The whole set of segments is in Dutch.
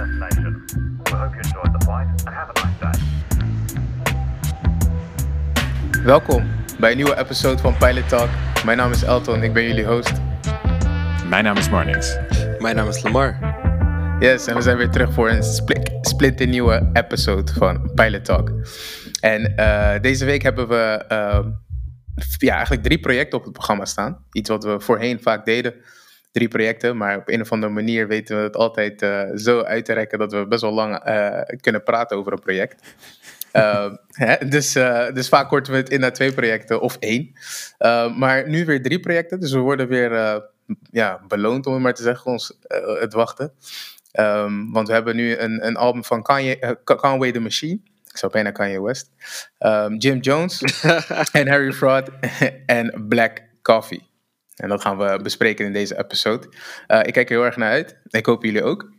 destination. We hope you enjoyed the flight and have a nice day. Welkom bij een nieuwe episode van Pilot Talk. Mijn naam is Elton, ik ben jullie host. Mijn naam is Marnix. Mijn naam is Lamar. Yes, en we zijn weer terug voor een split, splinternieuwe episode van Pilot Talk. En eh, deze week hebben we ehm, ja, eigenlijk drie projecten op het programma staan. Iets wat we voorheen vaak deden. Drie projecten, maar op een of andere manier weten we het altijd eh, zo uit te rekken dat we best wel lang eh, kunnen praten over een project. Ehm, hè, dus, eh, dus vaak korten we het in naar twee projecten of één. Ehm, maar nu weer drie projecten, dus we worden weer ja, beloond, om het maar te zeggen, ons, het wachten. Ehm, want we hebben nu een, een album van Kanye, Ka- Conway the Machine. Ik zou bijna Kanye West. Jim Jones en Harry Fraud en Black Coffee. En dat gaan we bespreken in deze episode. Eh, ik kijk er heel erg naar uit. Ik hoop jullie ook.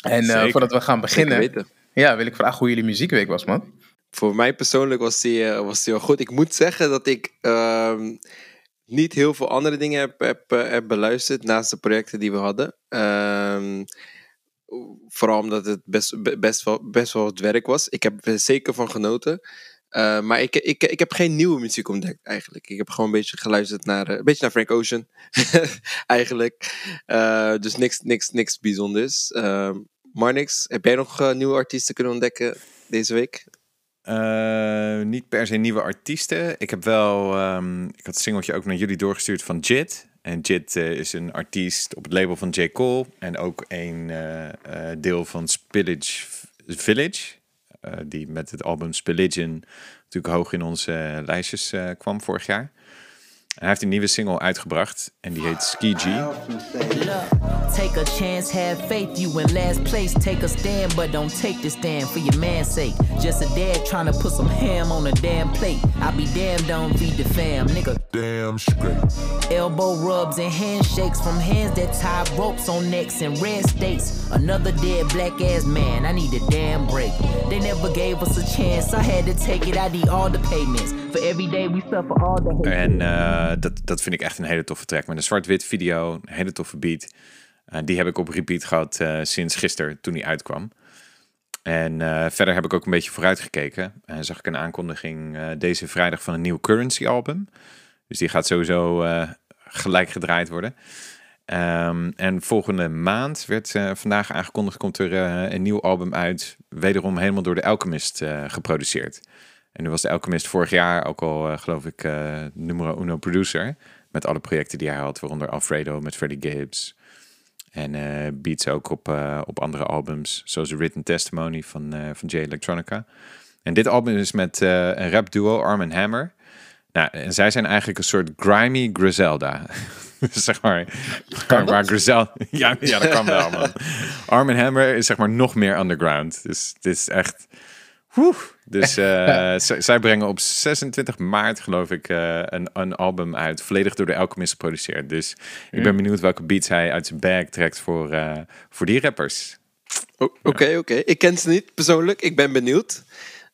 En eh, voordat we gaan beginnen, ja, wil ik vragen hoe jullie muziekweek was, man. Voor mij persoonlijk was die, eh, was die wel goed. Ik moet zeggen dat ik ehm, niet heel veel andere dingen heb, heb, heb beluisterd naast de projecten die we hadden. Ehm, vooral omdat het best, be- best, wel, best wel wat werk was. Ik heb er zeker van genoten. Eh, maar ik, ik, ik heb geen nieuwe muziek ontdekt eigenlijk. Ik heb gewoon een beetje geluisterd naar, eh, een beetje naar Frank Ocean eigenlijk. Eh, dus niks, niks, niks bijzonders. Ehm Marnix, heb jij nog nieuwe artiesten kunnen ontdekken deze week? Niet per se nieuwe artiesten. Ik heb wel, ehm, ik had het singeltje ook naar jullie doorgestuurd van Jit. En Jit is een artiest op het label van J. Cole. En ook een deel van Spillage Village. Eh, die met het album Spilligion natuurlijk hoog in onze eh, lijstjes eh, kwam vorig jaar. Hij heeft een nieuwe single uitgebracht en die heet Ski G. Take a chance, have faith. You in last place. Take a stand, but don't take the stand for your man's sake. Just a dad trying to put some ham on a damn plate. I be damned, don't feed the fam, nigga. damn straight. Elbow rubs and handshakes from hands that tie ropes on necks in red states. Another dead black ass man. I need a damn break. They never gave us a chance. I had to take it. I need all the payments. For every day we suffer all the hate. En eh, dat, dat vind ik echt een hele toffe track. Met een zwart-wit video, een hele toffe beat. Eh, die heb ik op repeat gehad eh, sinds gisteren, toen die uitkwam. En verder heb ik ook een beetje vooruitgekeken. En zag ik een aankondiging deze vrijdag van een nieuw Currency album. Dus die gaat sowieso gelijk gedraaid worden. Ehm, en volgende maand werd vandaag aangekondigd, komt er een nieuw album uit. Wederom helemaal door de Alchemist geproduceerd. En nu was de Alchemist vorig jaar ook al, eh, geloof ik, eh numero uno producer. Met alle projecten die hij had, waaronder Alfredo met Freddie Gibbs. En eh, beats ook op, op andere albums, zoals The Written Testimony van, eh van J Electronica. En dit album is met een rap duo, Arm Hammer. Nou, en zij zijn eigenlijk een soort grimy Griselda. zeg maar, waar Griselda... Ja, ja, dat kan wel, man. Arm Hammer is zeg maar nog meer underground. Dus het is echt... Dus eh, zij brengen op 26 maart, geloof ik, eh, een, een album uit. Volledig door de Alchemist geproduceerd. Dus ik ben benieuwd welke beats hij uit zijn bag trekt voor, eh, voor die rappers. Oké, oké. Ik ken ze niet persoonlijk. Ik ben benieuwd.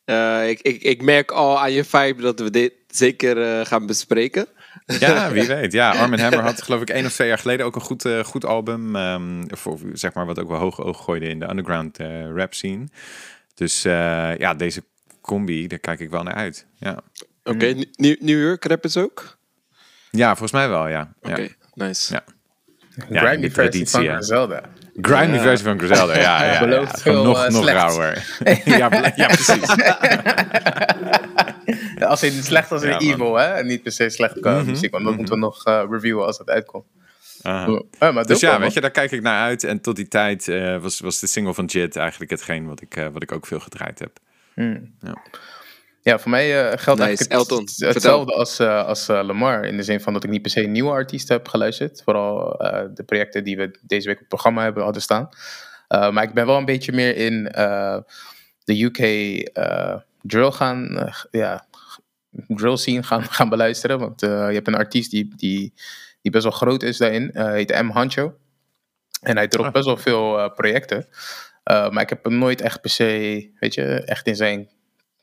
Eh, ik, ik, ik merk al aan je vibe dat we dit zeker eh, gaan bespreken. Ja, wie weet. Ja, Arm Hammer had geloof ik één of twee jaar geleden ook een goed, goed album. ehm, voor, zeg maar wat ook wel hoog oog gooide in de underground eh, rap scene. Dus eh, ja, deze combi, daar kijk ik wel naar uit. Ja, Oké, New, New York ook? ja volgens mij wel, ja. Oké, ja. nice. Ja. De versie traditie, van ja. Griselda. Grimy versie van Griselda, ja. ja, ja, Belooft veel, nog, eh, nog rauwer. ja, ja, precies. Ja, Als in slecht als in Ja. Mhm. evil, hè? En niet per se slecht qua muziek, want dat moeten we nog eh, reviewen als het uitkomt. Aha. Ja, maar Dus ja, weet je, daar kijk ik naar uit. En tot die tijd eh, was, was de single van Jit eigenlijk hetgeen wat ik, eh, wat ik ook veel gedraaid heb. Ja, voor mij eh, geldt Nice. eigenlijk Elton, het- hetzelfde als, eh, als eh, Lamar. In de zin van dat ik niet per se nieuwe artiesten heb geluisterd. Vooral eh, de projecten die we deze week op het programma hebben hadden staan. Eh, maar ik ben wel een beetje meer in eh, de UK eh, drill gaan, ja, drill scene gaan, gaan beluisteren. Want eh, je hebt een artiest die, die, die best wel groot is daarin. eh heet M. Hancho. En hij dropt best wel veel eh, projecten. Eh, maar ik heb hem nooit echt per se, weet je, echt in zijn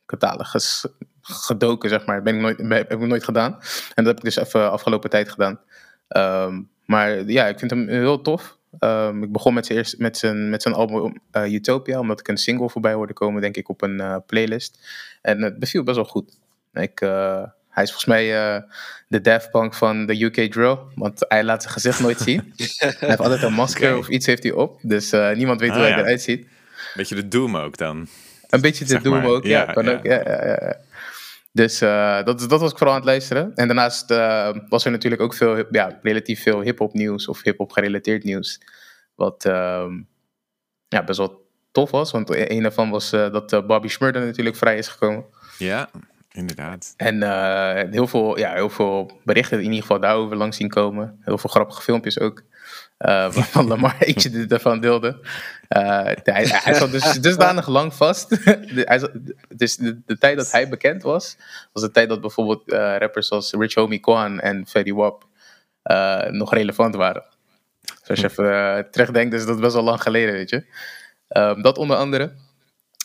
catalogus gedoken, zeg maar. Ben ik nooit, heb ik nooit gedaan. En dat heb ik dus even afgelopen tijd gedaan. Ehm, maar ja, ik vind hem heel tof. Ehm, ik begon met zijn, eerst, met zijn, met zijn album Utopia, omdat ik een single voorbij hoorde komen, denk ik, op een playlist. En het beviel best wel goed. Ik, hij is volgens mij eh, de Daft Punk van de UK Drill, want hij laat zijn gezicht nooit zien. hij heeft altijd een masker of iets heeft hij op, dus eh, niemand weet Ah, hoe hij ja. eruit ziet. Beetje de Doom ook dan. Een beetje Zeg doen maar, ook, ja. ja, kan ja. ook ja, ja, ja, ja. Dus eh, dat, dat was ik vooral aan het luisteren. En daarnaast eh, was er natuurlijk ook veel, ja, relatief veel hip-hop nieuws of hip-hop gerelateerd nieuws. Wat ehm, ja, best wel tof was. Want een daarvan was eh, dat Bobby Schmurder natuurlijk vrij is gekomen. Ja, inderdaad. En eh, heel, veel, ja, heel veel berichten in ieder geval daarover langs zien komen. Heel veel grappige filmpjes ook. eh, waarvan Lamar eentje ervan deelde. Eh, hij, hij zat dus dusdanig lang vast. De- hij zat- dus de, de tijd dat hij bekend was, was de tijd dat bijvoorbeeld rappers als Rich Homie Quan en Fetty Wap nog relevant waren. Dus als je even eh, terugdenkt, is dat best wel lang geleden, weet je. Ehm, dat onder andere.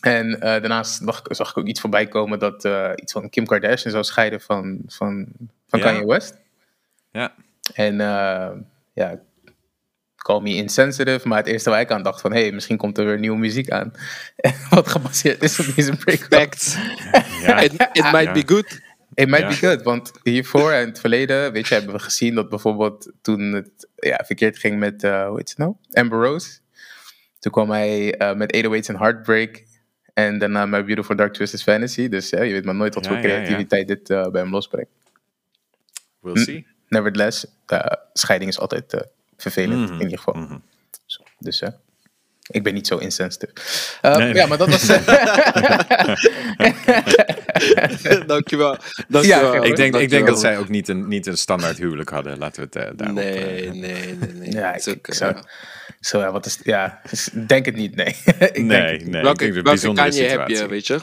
En eh, daarnaast zag ik, zag ik ook iets voorbij komen dat eh, iets van Kim Kardashian zou scheiden van, van, van Ja. Kanye West. Ja. En eh, ja, call me insensitive, maar het eerste waar ik aan dacht van, hé, hey, misschien komt er weer nieuwe muziek aan. Wat gebaseerd is op deze break. Facts. Ja. It, it might Ja. be good. It might Ja. be good, want hiervoor en het verleden, weet je, hebben we gezien dat bijvoorbeeld toen het ja, verkeerd ging met, eh hoe heet het nou? Amber Rose. Toen kwam hij eh, met 808's en Heartbreak en daarna My Beautiful Dark Twisted Fantasy. Dus ja, je weet maar nooit wat Ja, voor ja, ja. creativiteit dit eh, bij hem losbrengt. We'll see. Nevertheless, eh, scheiding is altijd eh, vervelend Mhm, in ieder geval. mhm. Dus eh, ik ben niet zo. Eh, Nee, nee. Ja, maar dat was... Dankjewel. Dankjewel. Ja, Ik denk, ik denk dat zij ook niet een, niet een standaard huwelijk hadden. Laten we het eh, daarop... Nee, nee, nee, nee. ja, ik, ik zou... eh, Zo, ja, wat is... Ja, dus denk het niet, nee. ik denk nee, het niet. nee. ik welke een bijzondere Kanye heb je, situatie. weet je?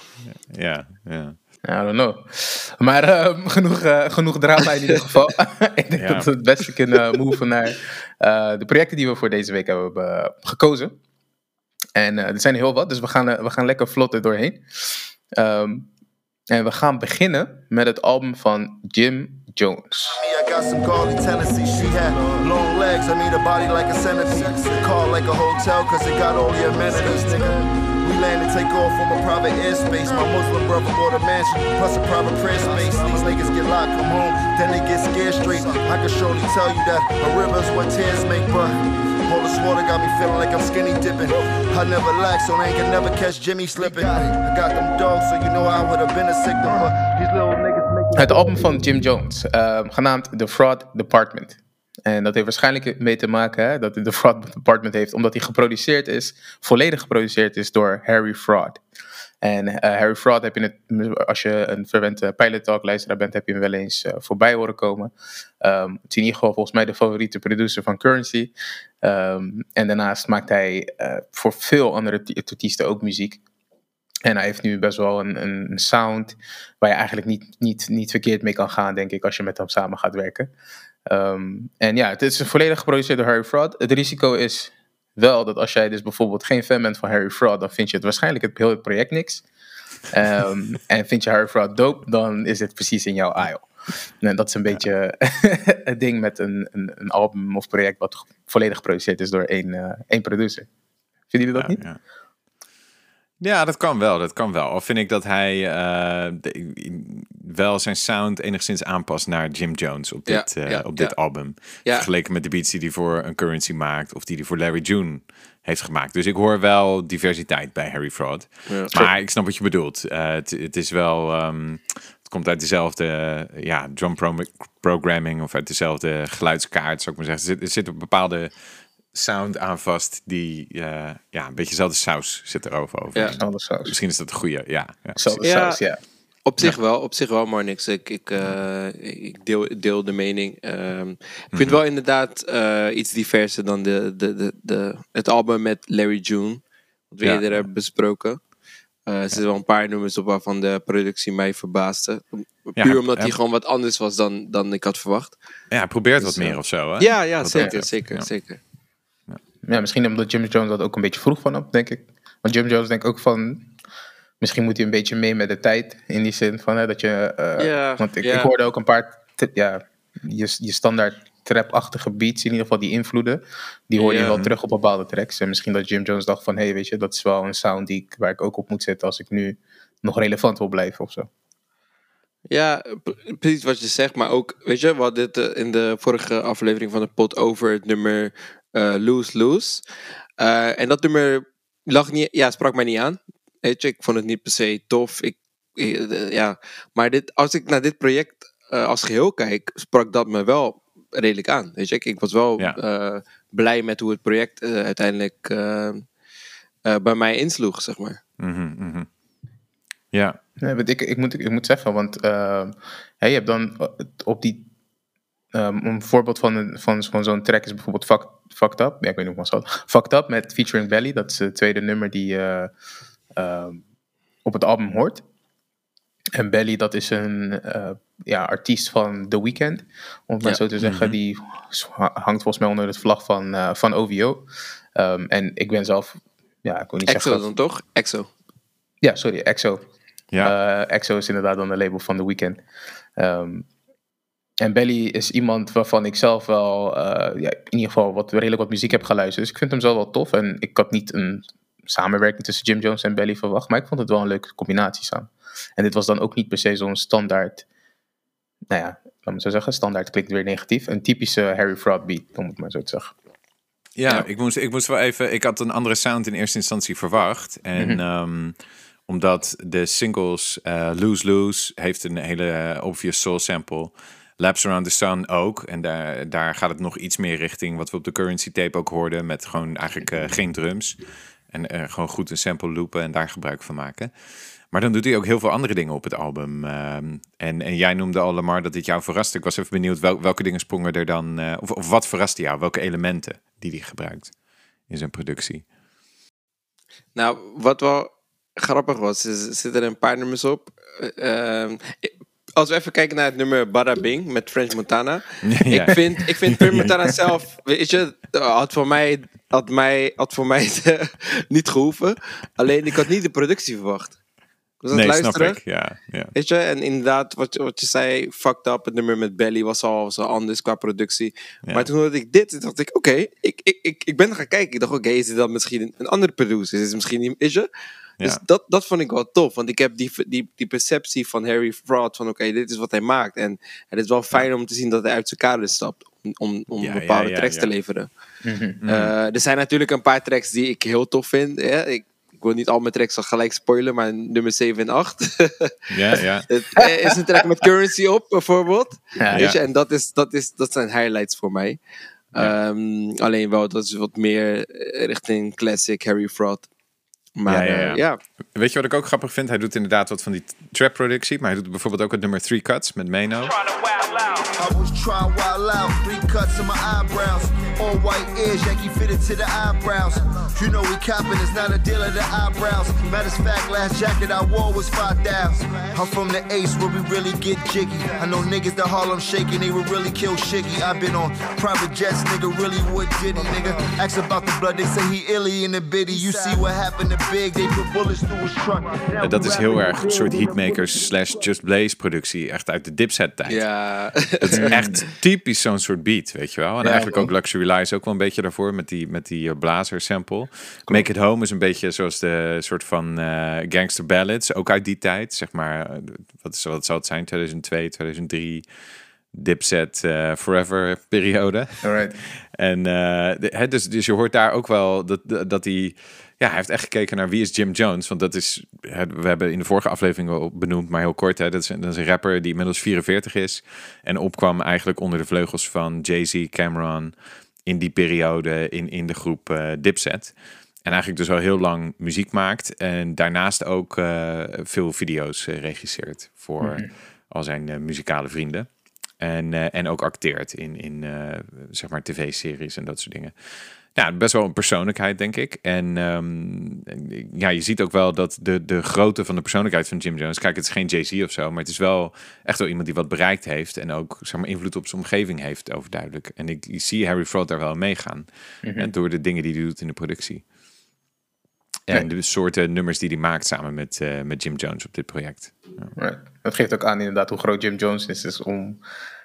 Ja, ja. I don't know. Maar ehm, genoeg, eh, genoeg drama in ieder geval. ik denk Ja. dat we het beste kunnen moven naar eh, de projecten die we voor deze week hebben eh, gekozen. En eh, er zijn er heel wat, dus we gaan, eh, we gaan lekker vlot er doorheen. Ehm, en we gaan beginnen met het album van Jim Jones. I got some gaudy tendencies. She had long legs. I mean, a body like a centipede. Call like a hotel, cause it got all the amenities, nigga. We land and take off from a private airspace. My Muslim brother bought a mansion, plus a private prayer space. These niggas get locked, come home, then they get scared straight. I can surely tell you that a river's what tears make, but all this water got me feeling like I'm skinny dipping. I never lack, so they can never catch Jimmy slipping. I got them dogs, so you know I would have been a sick one, these little niggas. Het album van Jim Jones, ehm, genaamd The Fraud Department. En dat heeft waarschijnlijk mee te maken hè, dat het The Fraud Department heeft, omdat hij geproduceerd is, volledig geproduceerd is door Harry Fraud. En eh, Harry Fraud heb je het, als je een verwente Pilot Talk luisteraar bent, heb je hem wel eens eh, voorbij horen komen. Ehm, het is in ieder geval volgens mij de favoriete producer van Currency. Ehm, en daarnaast maakt hij eh, voor veel andere artiesten ook muziek. En hij heeft nu best wel een, een sound waar je eigenlijk niet, niet, niet verkeerd mee kan gaan, denk ik, als je met hem samen gaat werken. Ehm, en ja, het is volledig geproduceerd door Harry Fraud. Het risico is wel dat als jij dus bijvoorbeeld geen fan bent van Harry Fraud, dan vind je het waarschijnlijk het hele project niks. Ehm, en vind je Harry Fraud dope, dan is het precies in jouw aisle. En dat is een beetje het ding met een, een, een album of project wat volledig geproduceerd is door één, eh, één producer. Vinden jullie dat niet? Ja. Ja, dat kan wel. Dat kan wel. Al vind ik dat hij eh, de- wel zijn sound enigszins aanpast naar Jim Jones op Ja, dit, eh, ja, op dit ja. album. Ja. Vergeleken met de beats die hij voor een Currency maakt of die hij voor Larry June heeft gemaakt. Dus ik hoor wel diversiteit bij Harry Fraud. Ja. Maar ik snap wat je bedoelt. Eh, het, het is wel... ehm, het komt uit dezelfde ja, drum pro- programming of uit dezelfde geluidskaart, zou ik maar zeggen. Er zit, er zit een bepaalde sound aan vast die eh, ja, een beetje dezelfde saus zit er over. Ja. Saus. Misschien is dat een goede, ja. ja. Saus, ja. Op zich wel, op zich wel, maar niks. Ik, ik, eh, ik deel, deel de mening. Ehm, ik vind het wel inderdaad eh, iets diverser dan de, de, de, de, het album met Larry June. Wat we Ja. eerder hebben besproken. Eh, er zitten wel een paar nummers op waarvan de productie mij verbaasde. Ja, Puur omdat ja. hij gewoon wat anders was dan, dan ik had verwacht. Ja, probeert Dus, wat meer eh, of zo. Hè? Ja, ja zeker, zeker, ja. zeker. Ja, misschien omdat Jim Jones dat ook een beetje vroeg van had, denk ik. Want Jim Jones denkt ook van... Misschien moet hij een beetje mee met de tijd. In die zin van hè, dat je... Ja, want ik, ik hoorde ook een paar... Ja, je, je standaard trap-achtige beats, in ieder geval die invloeden, die hoor je wel terug op bepaalde tracks. En misschien dat Jim Jones dacht van, hé, hey, weet je, dat is wel een sound die ik, waar ik ook op moet zetten als ik nu nog relevant wil blijven of zo. Ja, precies wat je zegt, maar ook, weet je, we hadden dit eh, in de vorige aflevering van de pot over het nummer eh Loose Loose. Eh, en dat nummer lag niet, ja, sprak mij niet aan. Weet je, ik vond het niet per se tof. Ik, eh, ja, maar dit, als ik naar dit project eh, als geheel kijk, sprak dat me wel redelijk aan. Weet je, ik, ik was wel Ja. eh, blij met hoe het project eh, uiteindelijk eh, eh, bij mij insloeg, zeg maar. Mhm, mhm. Ja, Nee, want ik, ik, moet, ik moet zeggen, want hè, je hebt dan eh, op die. Ehm, een voorbeeld van, een, van, van zo'n track is bijvoorbeeld Fuck, Fucked Up. Ja, ik weet niet hoe ik het zal. Fucked Up met featuring Belly. Dat is het tweede nummer die ehm, op het album hoort. En Belly, dat is een eh, ja, artiest van The Weeknd. Om het maar Ja. zo te zeggen. Die hangt volgens mij onder het vlag van, eh, van OVO. Ehm, en ik ben zelf. Ja, ik wil niet Exo zeggen. dan toch? Exo. Ja, sorry, EXO. ja. EXO is inderdaad dan de label van The Weeknd. En Belly is iemand waarvan ik zelf wel, eh, ja, in ieder geval wat, redelijk wat muziek heb geluisterd. Dus ik vind hem zelf wel tof. En ik had niet een samenwerking tussen Jim Jones en Belly verwacht. Maar ik vond het wel een leuke combinatie samen. En dit was dan ook niet per se zo'n standaard, nou ja, laat me zo zeggen, standaard klinkt weer negatief. Een typische Harry Fraud beat, om het maar zo te zeggen. Ja, Ik, moest, ik moest wel even. Ik had een andere sound in eerste instantie verwacht. En ehm, omdat de singles eh, Lose Lose heeft een hele eh, obvious soul sample. Laps Around the Sun ook. En daar, daar gaat het nog iets meer richting wat we op de currency tape ook hoorden. Met gewoon eigenlijk eh, geen drums. En eh, gewoon goed een sample loopen en daar gebruik van maken. Maar dan doet hij ook heel veel andere dingen op het album. ehm, en, en jij noemde al, Lamar, dat dit jou verraste. Ik was even benieuwd wel, welke dingen sprongen er dan... eh, of, of wat verraste jou? Welke elementen die hij gebruikt in zijn productie? Nou, wat wel grappig was, is, zitten er een paar nummers op. Eh, ehm, als we even kijken naar het nummer Bada Bing met French Montana. Ja. Ik vind, ik vind French Montana zelf, weet je, had voor mij, had mij, had voor mij niet gehoeven. Alleen ik had niet de productie verwacht. Ik was aan het nee, snap ik. Ja, ja. Weet je, en inderdaad, wat, je- wat je zei, fucked up, het nummer met Belly was al zo anders qua productie. Ja. Maar toen hoorde ik dit, dacht ik, oké, ik, ik, ik, ik ben gaan kijken. Ik dacht, oké, is dit dan misschien een, andere producer? Is het misschien niet, weet je? Dus Ja. dat, dat vond ik wel tof, want ik heb die, die, die perceptie van Harry Fraud van, oké, dit is wat hij maakt. En het is wel fijn om te zien dat hij uit zijn kader stapt om, om, Ja, bepaalde ja, ja, tracks ja. te leveren. Mm. Eh, er zijn natuurlijk een paar tracks die ik heel tof vind. Hè? Ik wil niet al mijn tracks al gelijk spoilen, maar nummer 7 en 8. ja, ja. Het eh, is een track met currency op, bijvoorbeeld. Ja, Weet je, ja. en dat, is, dat, is, dat zijn highlights voor mij. Ehm, alleen wel, dat is wat meer eh, richting classic Harry Fraud. Maar Ja, ja, ja, ja. ja. Weet je wat ik ook grappig vind? Hij doet inderdaad wat van die trap-productie. Maar hij doet bijvoorbeeld ook het nummer Three Cuts met Mano. I was trying wild out, three cuts in my eyebrows. All white ears, Yankee fitted to the eyebrows. You know we copping, it's not a deal of the eyebrows. Matter of fact, last jacket I wore was 5,000. I'm from the Ace where we really get jiggy. I know niggas that Harlem shaking, they would really kill Shiggy. I've been on private jets, nigga, really would diddy, nigga. Ask about the blood, they say he illy in the biddy. You see what happened to Big, they put bullets through his truck. Now En dat is heel erg een soort Heatmakers slash Just Blaze productie. Echt uit de Dipset tijd. ja. Het is echt typisch zo'n soort beat, weet je wel. En Ja, eigenlijk ook Luxury Lies ook wel een beetje daarvoor met die, met die eh, blazer sample. Make It Home is een beetje zoals de soort van eh, gangster ballads, ook uit die tijd. Zeg maar, eh, wat, is, wat zal het zijn, 2002, 2003, Dipset Forever periode. Alright. En eh, de- hè, dus, dus je hoort daar ook wel dat, dat hij. Ja, hij heeft echt gekeken naar wie is Jim Jones. Want dat is. We hebben in de vorige aflevering al benoemd, maar heel kort. Hè, dat, is, een- dat is een rapper die inmiddels 44 is. En opkwam eigenlijk onder de vleugels van Jay-Z, Cameron. In die periode in, in de groep eh, Dipset. En eigenlijk dus al heel lang muziek maakt. En daarnaast ook eh, veel video's eh, regisseert voor al zijn muzikale vrienden. En, en ook acteert in, in zeg maar tv-series en dat soort dingen. Ja, best wel een persoonlijkheid, denk ik. En ehm, ja, je ziet ook wel dat de, de grootte van de persoonlijkheid van Jim Jones... Kijk, het is geen Jay-Z of zo, maar het is wel echt wel iemand die wat bereikt heeft... en ook zeg maar, invloed op zijn omgeving heeft, overduidelijk. En ik, ik zie Harry Fraud daar wel aan meegaan. hè, door de dingen die hij doet in de productie. En de soorten nummers die hij maakt samen met, eh, met Jim Jones op dit project. Right. Dat geeft ook aan inderdaad hoe groot Jim Jones is. Dus om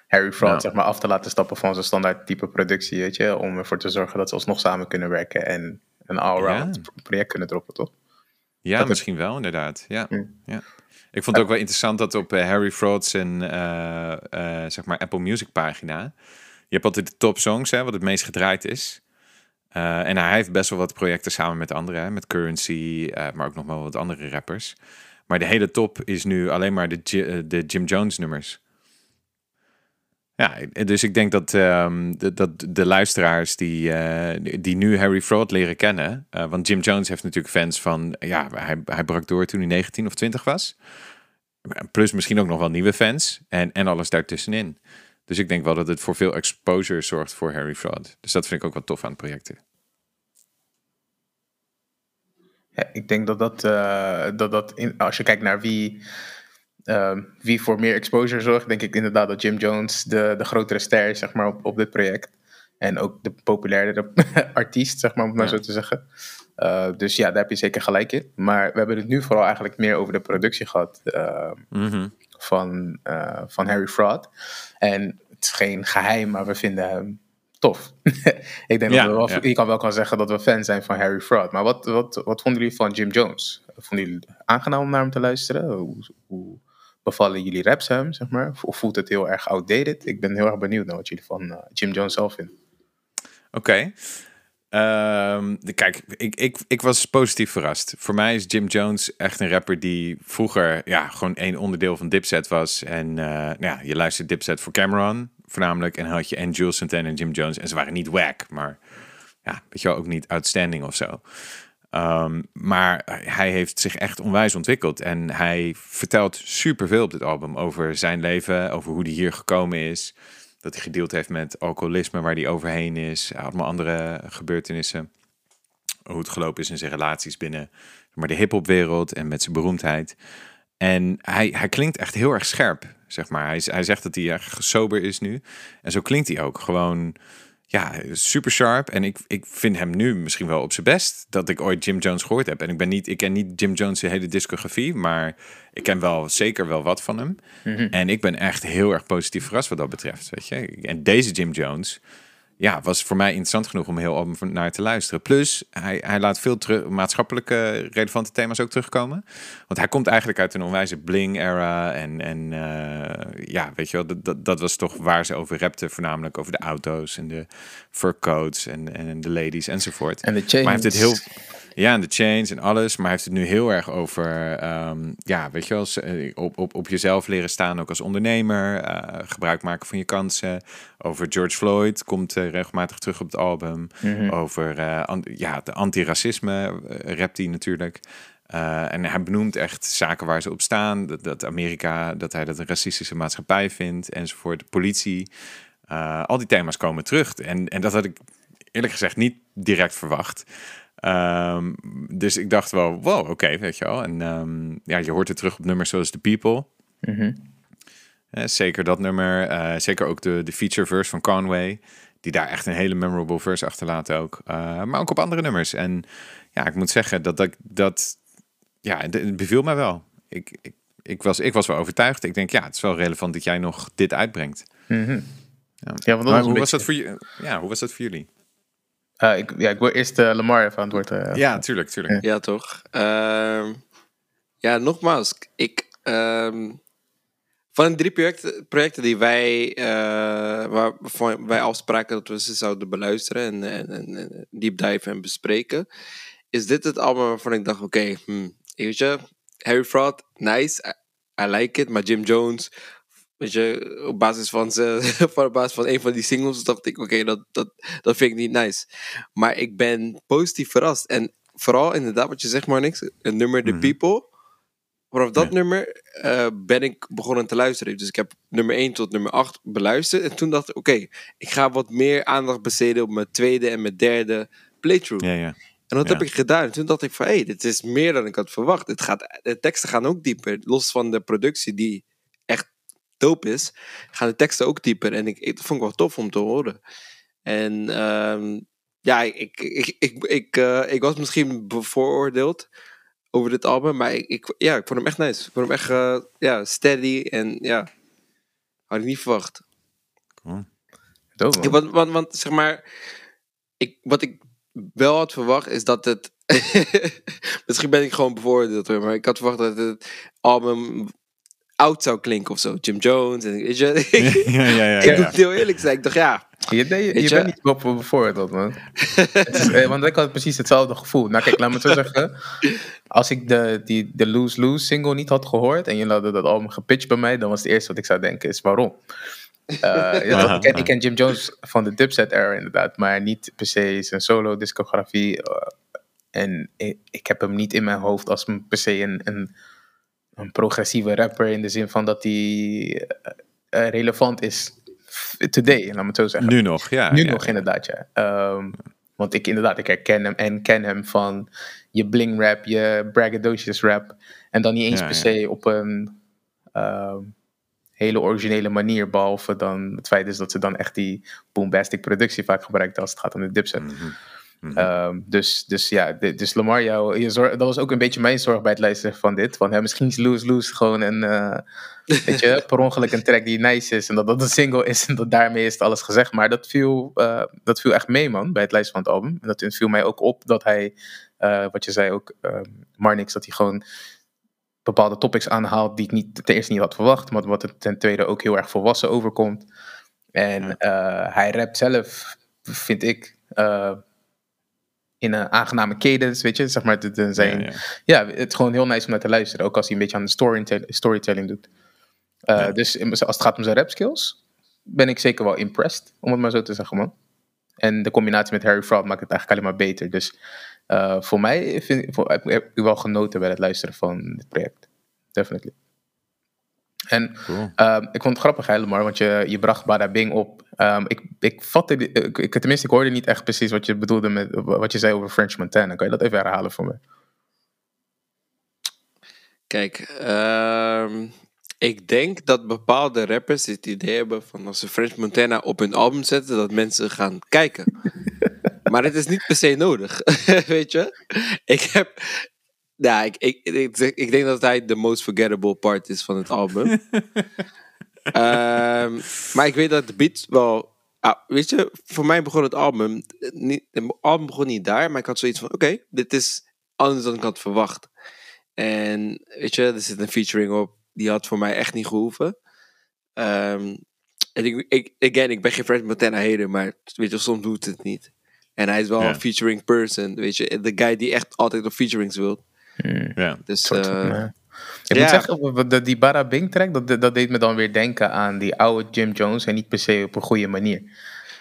Harry Fraud zeg maar, af te laten stappen van zijn standaard type productie, weet je, om ervoor te zorgen dat ze alsnog samen kunnen werken en een all-round Ja. project kunnen droppen, toch? Ja, Dat- misschien wel, inderdaad. Ja. Hmm. ja. Ik vond het ook wel interessant dat op eh, Harry Fraud's en eh, eh, zeg maar Apple Music pagina, je hebt altijd de top songs, hè, wat het meest gedraaid is. En hij heeft best wel wat projecten samen met anderen, hè, met Currency, maar ook nog wel wat andere rappers. Maar de hele top is nu alleen maar de, de Jim Jones nummers. Ja, dus ik denk dat, ehm, de, dat de luisteraars die, eh, die nu Harry Fraud leren kennen. eh, want Jim Jones heeft natuurlijk fans van. Ja, hij, hij brak door toen hij 19 of 20 was. Plus misschien ook nog wel nieuwe fans. En, en alles daartussenin. Dus ik denk wel dat het voor veel exposure zorgt voor Harry Fraud. Dus dat vind ik ook wel tof aan het project. Ja, ik denk dat dat, eh, dat, dat in, als je kijkt naar wie, ehm, wie voor meer exposure zorgt, denk ik inderdaad dat Jim Jones de, de grotere ster is zeg maar, op, op dit project. En ook de populairdere artiest, zeg maar, om het maar Ja. zo te zeggen. Eh, dus ja, daar heb je zeker gelijk in. Maar we hebben het nu vooral eigenlijk meer over de productie gehad eh, Mhm. van, eh, van Harry Fraud. En het is geen geheim, maar we vinden hem tof. ik denk Ja, dat we wel, ja. je kan wel kan zeggen dat we fan zijn van Harry Fraud. Maar wat, wat, wat vonden jullie van Jim Jones? Vonden jullie het aangenaam om naar hem te luisteren? Hoe, hoe bevallen jullie raps hem, zeg maar? Of voelt het heel erg outdated? Ik ben heel erg benieuwd naar wat jullie van eh, Jim Jones zelf vinden. Oké. Ehm, de- kijk, ik, ik, ik was positief verrast. Voor mij is Jim Jones echt een rapper die vroeger ja, gewoon één onderdeel van Dipset was. En nou ja, je luistert Dipset voor Cameron voornamelijk. En had je en Jules Santana en Jim Jones. En ze waren niet whack, maar ja, weet je wel, ook niet outstanding of zo. Ehm, maar hij heeft zich echt onwijs ontwikkeld. En hij vertelt superveel op dit album over zijn leven, over hoe hij hier gekomen is. Dat hij gedeeld heeft met alcoholisme, waar hij overheen is. Allemaal andere gebeurtenissen. Hoe het gelopen is in zijn relaties binnen maar de hip-hopwereld en met zijn beroemdheid. En hij, hij klinkt echt heel erg scherp, zeg maar. Hij, hij zegt dat hij erg sober is nu. En zo klinkt hij ook. Gewoon, ja, super sharp. En ik, ik vind hem nu misschien wel op zijn best dat ik ooit Jim Jones gehoord heb. En ik, ben niet, ik ken niet Jim Jones' hele discografie, maar ik ken wel zeker wel wat van hem. En ik ben echt heel erg positief verrast wat dat betreft. Weet je? En deze Jim Jones ja, was voor mij interessant genoeg om heel naar te luisteren. Plus, hij, hij laat veel terug, maatschappelijke relevante thema's ook terugkomen. Want hij komt eigenlijk uit een onwijze bling-era. En, en eh, ja, weet je wel, dat, dat, dat was toch waar ze over rapten. Voornamelijk over de auto's en de fur coats en, en de ladies enzovoort. En de Maar hij heeft het chains. heel. Ja, en de chains en alles. Maar hij heeft het nu heel erg over. ehm, ja, weet je wel. eh, Op, op, op jezelf leren staan ook als ondernemer. eh, gebruik maken van je kansen. Over George Floyd komt eh, regelmatig terug op het album. Over eh, an- ja, de anti-racisme rapt hij natuurlijk. En hij benoemt echt zaken waar ze op staan. Dat, dat Amerika, dat hij dat een racistische maatschappij vindt. Enzovoort. De politie. Al die thema's komen terug. En, en dat had ik eerlijk gezegd niet direct verwacht. Ehm, dus ik dacht wel, wow, oké, weet je wel. En ehm, ja, je hoort het terug op nummers zoals The People. Eh, zeker dat nummer. eh, zeker ook de, de feature verse van Conway. Die daar echt een hele memorable verse achterlaat ook. Eh, maar ook op andere nummers. En ja, ik moet zeggen dat dat... dat ja, het- beviel mij wel. Ik, ik, ik, was, ik was wel overtuigd. Ik denk, ja, het is wel relevant dat jij nog dit uitbrengt. Mhm. Ja. Ja, want dat Maar was hoe een was, beetje- dat voor ja, hoe was dat voor jullie? Eh, ik, ja, ik wil eerst eh, Lamar even aan het woord. eh, Ja, tuurlijk, tuurlijk. Ja, toch? Ehm, ja, nogmaals. Ik, ehm, van de drie projecten, projecten die wij, eh, waarvan wij afspraken dat we ze zouden beluisteren en, en, en, en deep dive en bespreken, is dit het album waarvan ik dacht, oké, hmm, weet je, Harry Fraud, nice, I, I like it, maar Jim Jones, weet je, op basis van, ze, van, op basis van een van die singles dacht ik, oké, dat, dat, dat vind ik niet nice. Maar ik ben positief verrast. En vooral inderdaad wat je zegt, maar niks. Het nummer The Mhm. People. Vanaf dat Ja. nummer eh, ben ik begonnen te luisteren. Dus ik heb nummer 1 tot nummer 8 beluisterd. En toen dacht ik, oké, ik ga wat meer aandacht besteden op mijn tweede en mijn derde playthrough. Ja, ja. En dat heb ik gedaan. En toen dacht ik van, hé, hey, dit is meer dan ik had verwacht. Het gaat, de teksten gaan ook dieper. Los van de productie die echt dope is, gaan de teksten ook dieper. En ik, ik dat vond ik wel tof om te horen. En ehm, ja, ik, ik, ik, ik, eh, ik was misschien bevooroordeeld over dit album. Maar ik, ik, ja, ik vond hem echt nice. Ik vond hem echt eh, ja, steady. En ja, had ik niet verwacht. Dope. Ja, want, want, want zeg maar, ik, wat ik wel had verwacht is dat het. Misschien ben ik gewoon bevoordeeld maar ik had verwacht dat het album oud zou klinken of zo. Jim Jones. En, weet je, ja, ja, ja. ik ja. moet heel eerlijk zijn. Ik dacht, ja, Je, nee, je, Weet je je? bent niet op bijvoorbeeld, man. Het is, eh, want ik had precies hetzelfde gevoel. Nou, kijk, laat me het zo zeggen. Als ik de, die, de Lose Lose single niet had gehoord en je had dat album gepitcht bij mij, dan was het eerste wat ik zou denken is waarom. Eh, ja, dat- ik, ken, ik ken Jim Jones van de Dipset era inderdaad, maar niet per se zijn solo discografie. eh, en ik, ik heb hem niet in mijn hoofd als een- per se een, een, een progressieve rapper in de zin van dat hij eh, eh, relevant is today, laat me het zo zeggen. Nu nog, ja. Nu ja. nog inderdaad, ja. Ehm, want ik inderdaad, ik herken hem en ken hem van je bling rap, je braggadocious rap. En dan niet eens Ja, per se op een ehm, hele originele manier. Behalve dan het feit is dat ze dan echt die bombastic productie vaak gebruikt als het gaat om de dipset. Mhm. Ehm, dus, dus ja, dus Lamar, jou, je zorg, dat was ook een beetje mijn zorg bij het luisteren van dit. Want hè, misschien is Loose Loose gewoon een, eh, weet je, per ongeluk een track die nice is. En dat dat een single is en dat daarmee is het alles gezegd. Maar dat viel, eh, dat viel echt mee, man, bij het luisteren van het album. En dat viel mij ook op dat hij, eh, wat je zei ook, eh, Marnix, dat hij gewoon bepaalde topics aanhaalt die ik niet, ten eerste niet had verwacht. Maar wat het ten tweede ook heel erg volwassen overkomt. En hij rapt zelf, vind ik, in een aangename cadence, weet je. Zeg maar, het, het zijn, Ja, ja, ja. het is gewoon heel nice om naar te luisteren. Ook als hij een beetje aan de storytell- storytelling doet. Uh, Ja. Dus als het gaat om zijn rap skills, ben ik zeker wel impressed, om het maar zo te zeggen, man. En de combinatie met Harry Fraud maakt het eigenlijk alleen maar beter. Dus uh, voor mij vind, voor, heb ik wel genoten bij het luisteren van dit project. Definitely. En Cool. um, ik vond het grappig, hè, Lamar, want je, je bracht Bada Bing op. Um, ik, ik vatte, ik, ik- tenminste, ik hoorde niet echt precies wat je bedoelde met wat je zei over French Montana. Kan je dat even herhalen voor me? Kijk, ehm, ik denk dat bepaalde rappers het idee hebben van als ze French Montana op hun album zetten, dat mensen gaan kijken. maar het is niet per se nodig, weet je? Ik heb, nou, ik, ik, ik, ik denk dat hij de most forgettable part is van het album. Ehm, maar ik weet dat de beat wel, ah, weet je, voor mij begon het album, niet, het album begon niet daar, maar ik had zoiets van, oké, dit is anders dan ik had verwacht. En weet je, er zit een featuring op. Die had voor mij echt niet gehoeven. Ehm, en ik, ik, again, ik ben geen French Montana hater, maar weet je, soms doet het niet. En hij is wel Ja. een featuring person, weet je. De guy die echt altijd op featurings wil. Ja. Dus, soort van, eh, eh, Ik ja. moet zeggen, dat- die Bada Bing track, dat, dat deed me dan weer denken aan die oude Jim Jones en niet per se op een goede manier.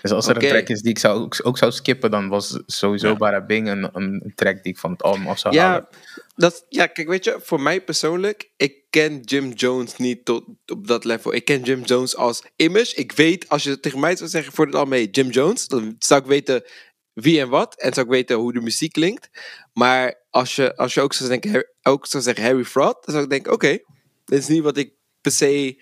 Dus als er een track is die ik zou, ook, ook zou skippen, dan was sowieso Ja. Bada Bing een, een track die ik van het album af zou ja, halen. dat, ja, kijk, weet je, voor mij persoonlijk, ik ken Jim Jones niet tot op dat level. Ik ken Jim Jones als image. Ik weet, als je tegen mij zou zeggen voor het al mee Jim Jones, dan zou ik weten wie en wat. En zou ik weten hoe de muziek klinkt. Maar als je, als je ook, zou denken, ook zou zeggen Harry Fraud, dan zou ik denken, oké, dit is niet wat ik per se...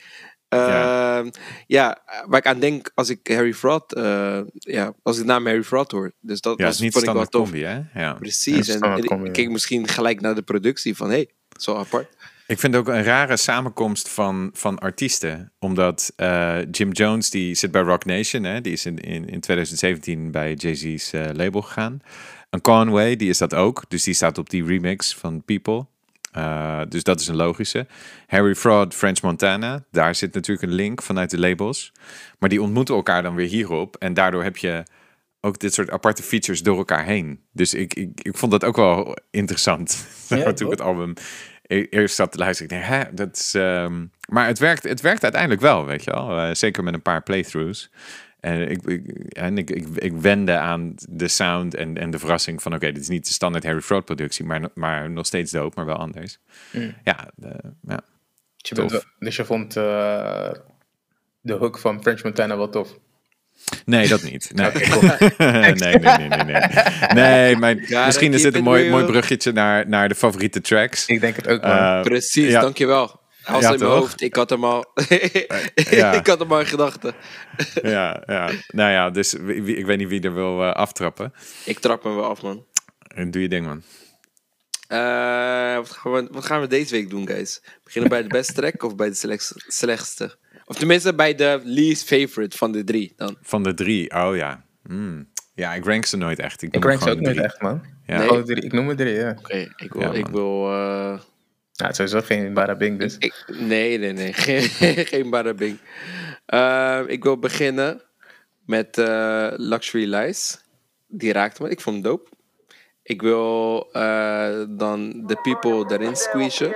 Ja. ehm, ja, waar ik aan denk als ik Harry Fraud, eh, ja, als ik de naam Harry Fraud hoor. Dus dat Ja, het was, is niet vond ik wel tof. combi, hè? Ja. Precies. Ja, En, ik keek misschien gelijk naar de productie van, hé, hey, zo apart. Ik vind het ook een rare samenkomst van, van artiesten. Omdat eh, Jim Jones, die zit bij Rock Nation. Hè? Die is in, in, in 2017 bij Jay-Z's eh, label gegaan. En Conway, die is dat ook. Dus die staat op die remix van People. Eh, dus dat is een logische. Harry Fraud, French Montana. Daar zit natuurlijk een link vanuit de labels. Maar die ontmoeten elkaar dan weer hierop. En daardoor heb je ook dit soort aparte features door elkaar heen. Dus ik, ik, ik vond dat ook wel interessant. Ja, toen ik het album eerst zat te luisteren. Ik denk, hè, dat is... ehm, Maar het werkt, het werkt uiteindelijk wel, weet je wel. Eh, zeker met een paar playthroughs. En ik, ik, en ik, ik, ik wende aan de sound en, en de verrassing van... oké, dit is niet de standaard Harry Fraud productie... maar, maar nog steeds dope, maar wel anders. Ja, de, ja. Dus je bent dus je vond eh, de hook van French Montana wel tof. Nee, dat niet. Nee. Nee, nee, nee, nee, nee. Maar misschien is dit een mooi, mooi bruggetje naar, naar de favoriete tracks. Ik denk het ook, man. Eh, Precies, dankjewel. Hij was Ja, in mijn toch? hoofd. Ik had hem al. ja. ik had hem al in gedachten. ja, ja, nou ja, dus wie- ik weet niet wie er wil eh, aftrappen. Ik trap hem wel af, man. En doe je ding, man. Eh, wat, gaan we, wat gaan we deze week doen, guys? Beginnen bij de beste track of bij de slechtste? Of tenminste bij de least favorite van de drie dan. Van de drie, oh ja. Hmm. Ja, ik rank ze nooit echt. Ik, Ik rank ze ook nooit echt, man. Ja. Nee. Oh, drie, ik noem er drie, ja. Oké, ik wil... Ja, ik wil eh, Nou, het is sowieso geen Barabing, dus. ik, nee, nee, nee. Geen, geen barabing. Eh, ik wil beginnen met eh, Luxury Lies. Die raakte me. Ik vond hem dope. Ik wil eh, dan The People daarin squeezen.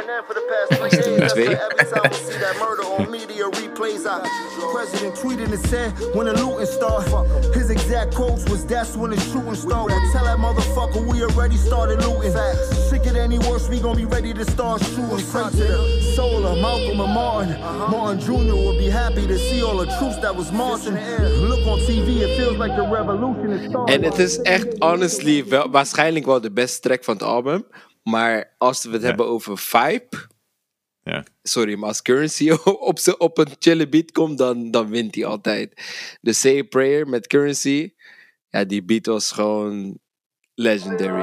Dat is nummer twee. President tweeted and said when the looting start. His exact quotes was that's when the shooting start. Well, tell that motherfucker we already started looting. Shit get any worse, we gon' be ready to start shooting. Straight to the soul of Malcolm and Martin. Martin Jr. will be happy to see all the troops that was marching. Look on TV, it feels like the revolution is starting. En het is echt, honestly, wel, waarschijnlijk wel de beste track van het album. Maar als we het hebben over vibe... Ja. Sorry, maar als Currency op, z'n- op een chille beat komt, dan, dan wint hij altijd. De Say a Prayer met Currency. Ja, die beat was gewoon legendary.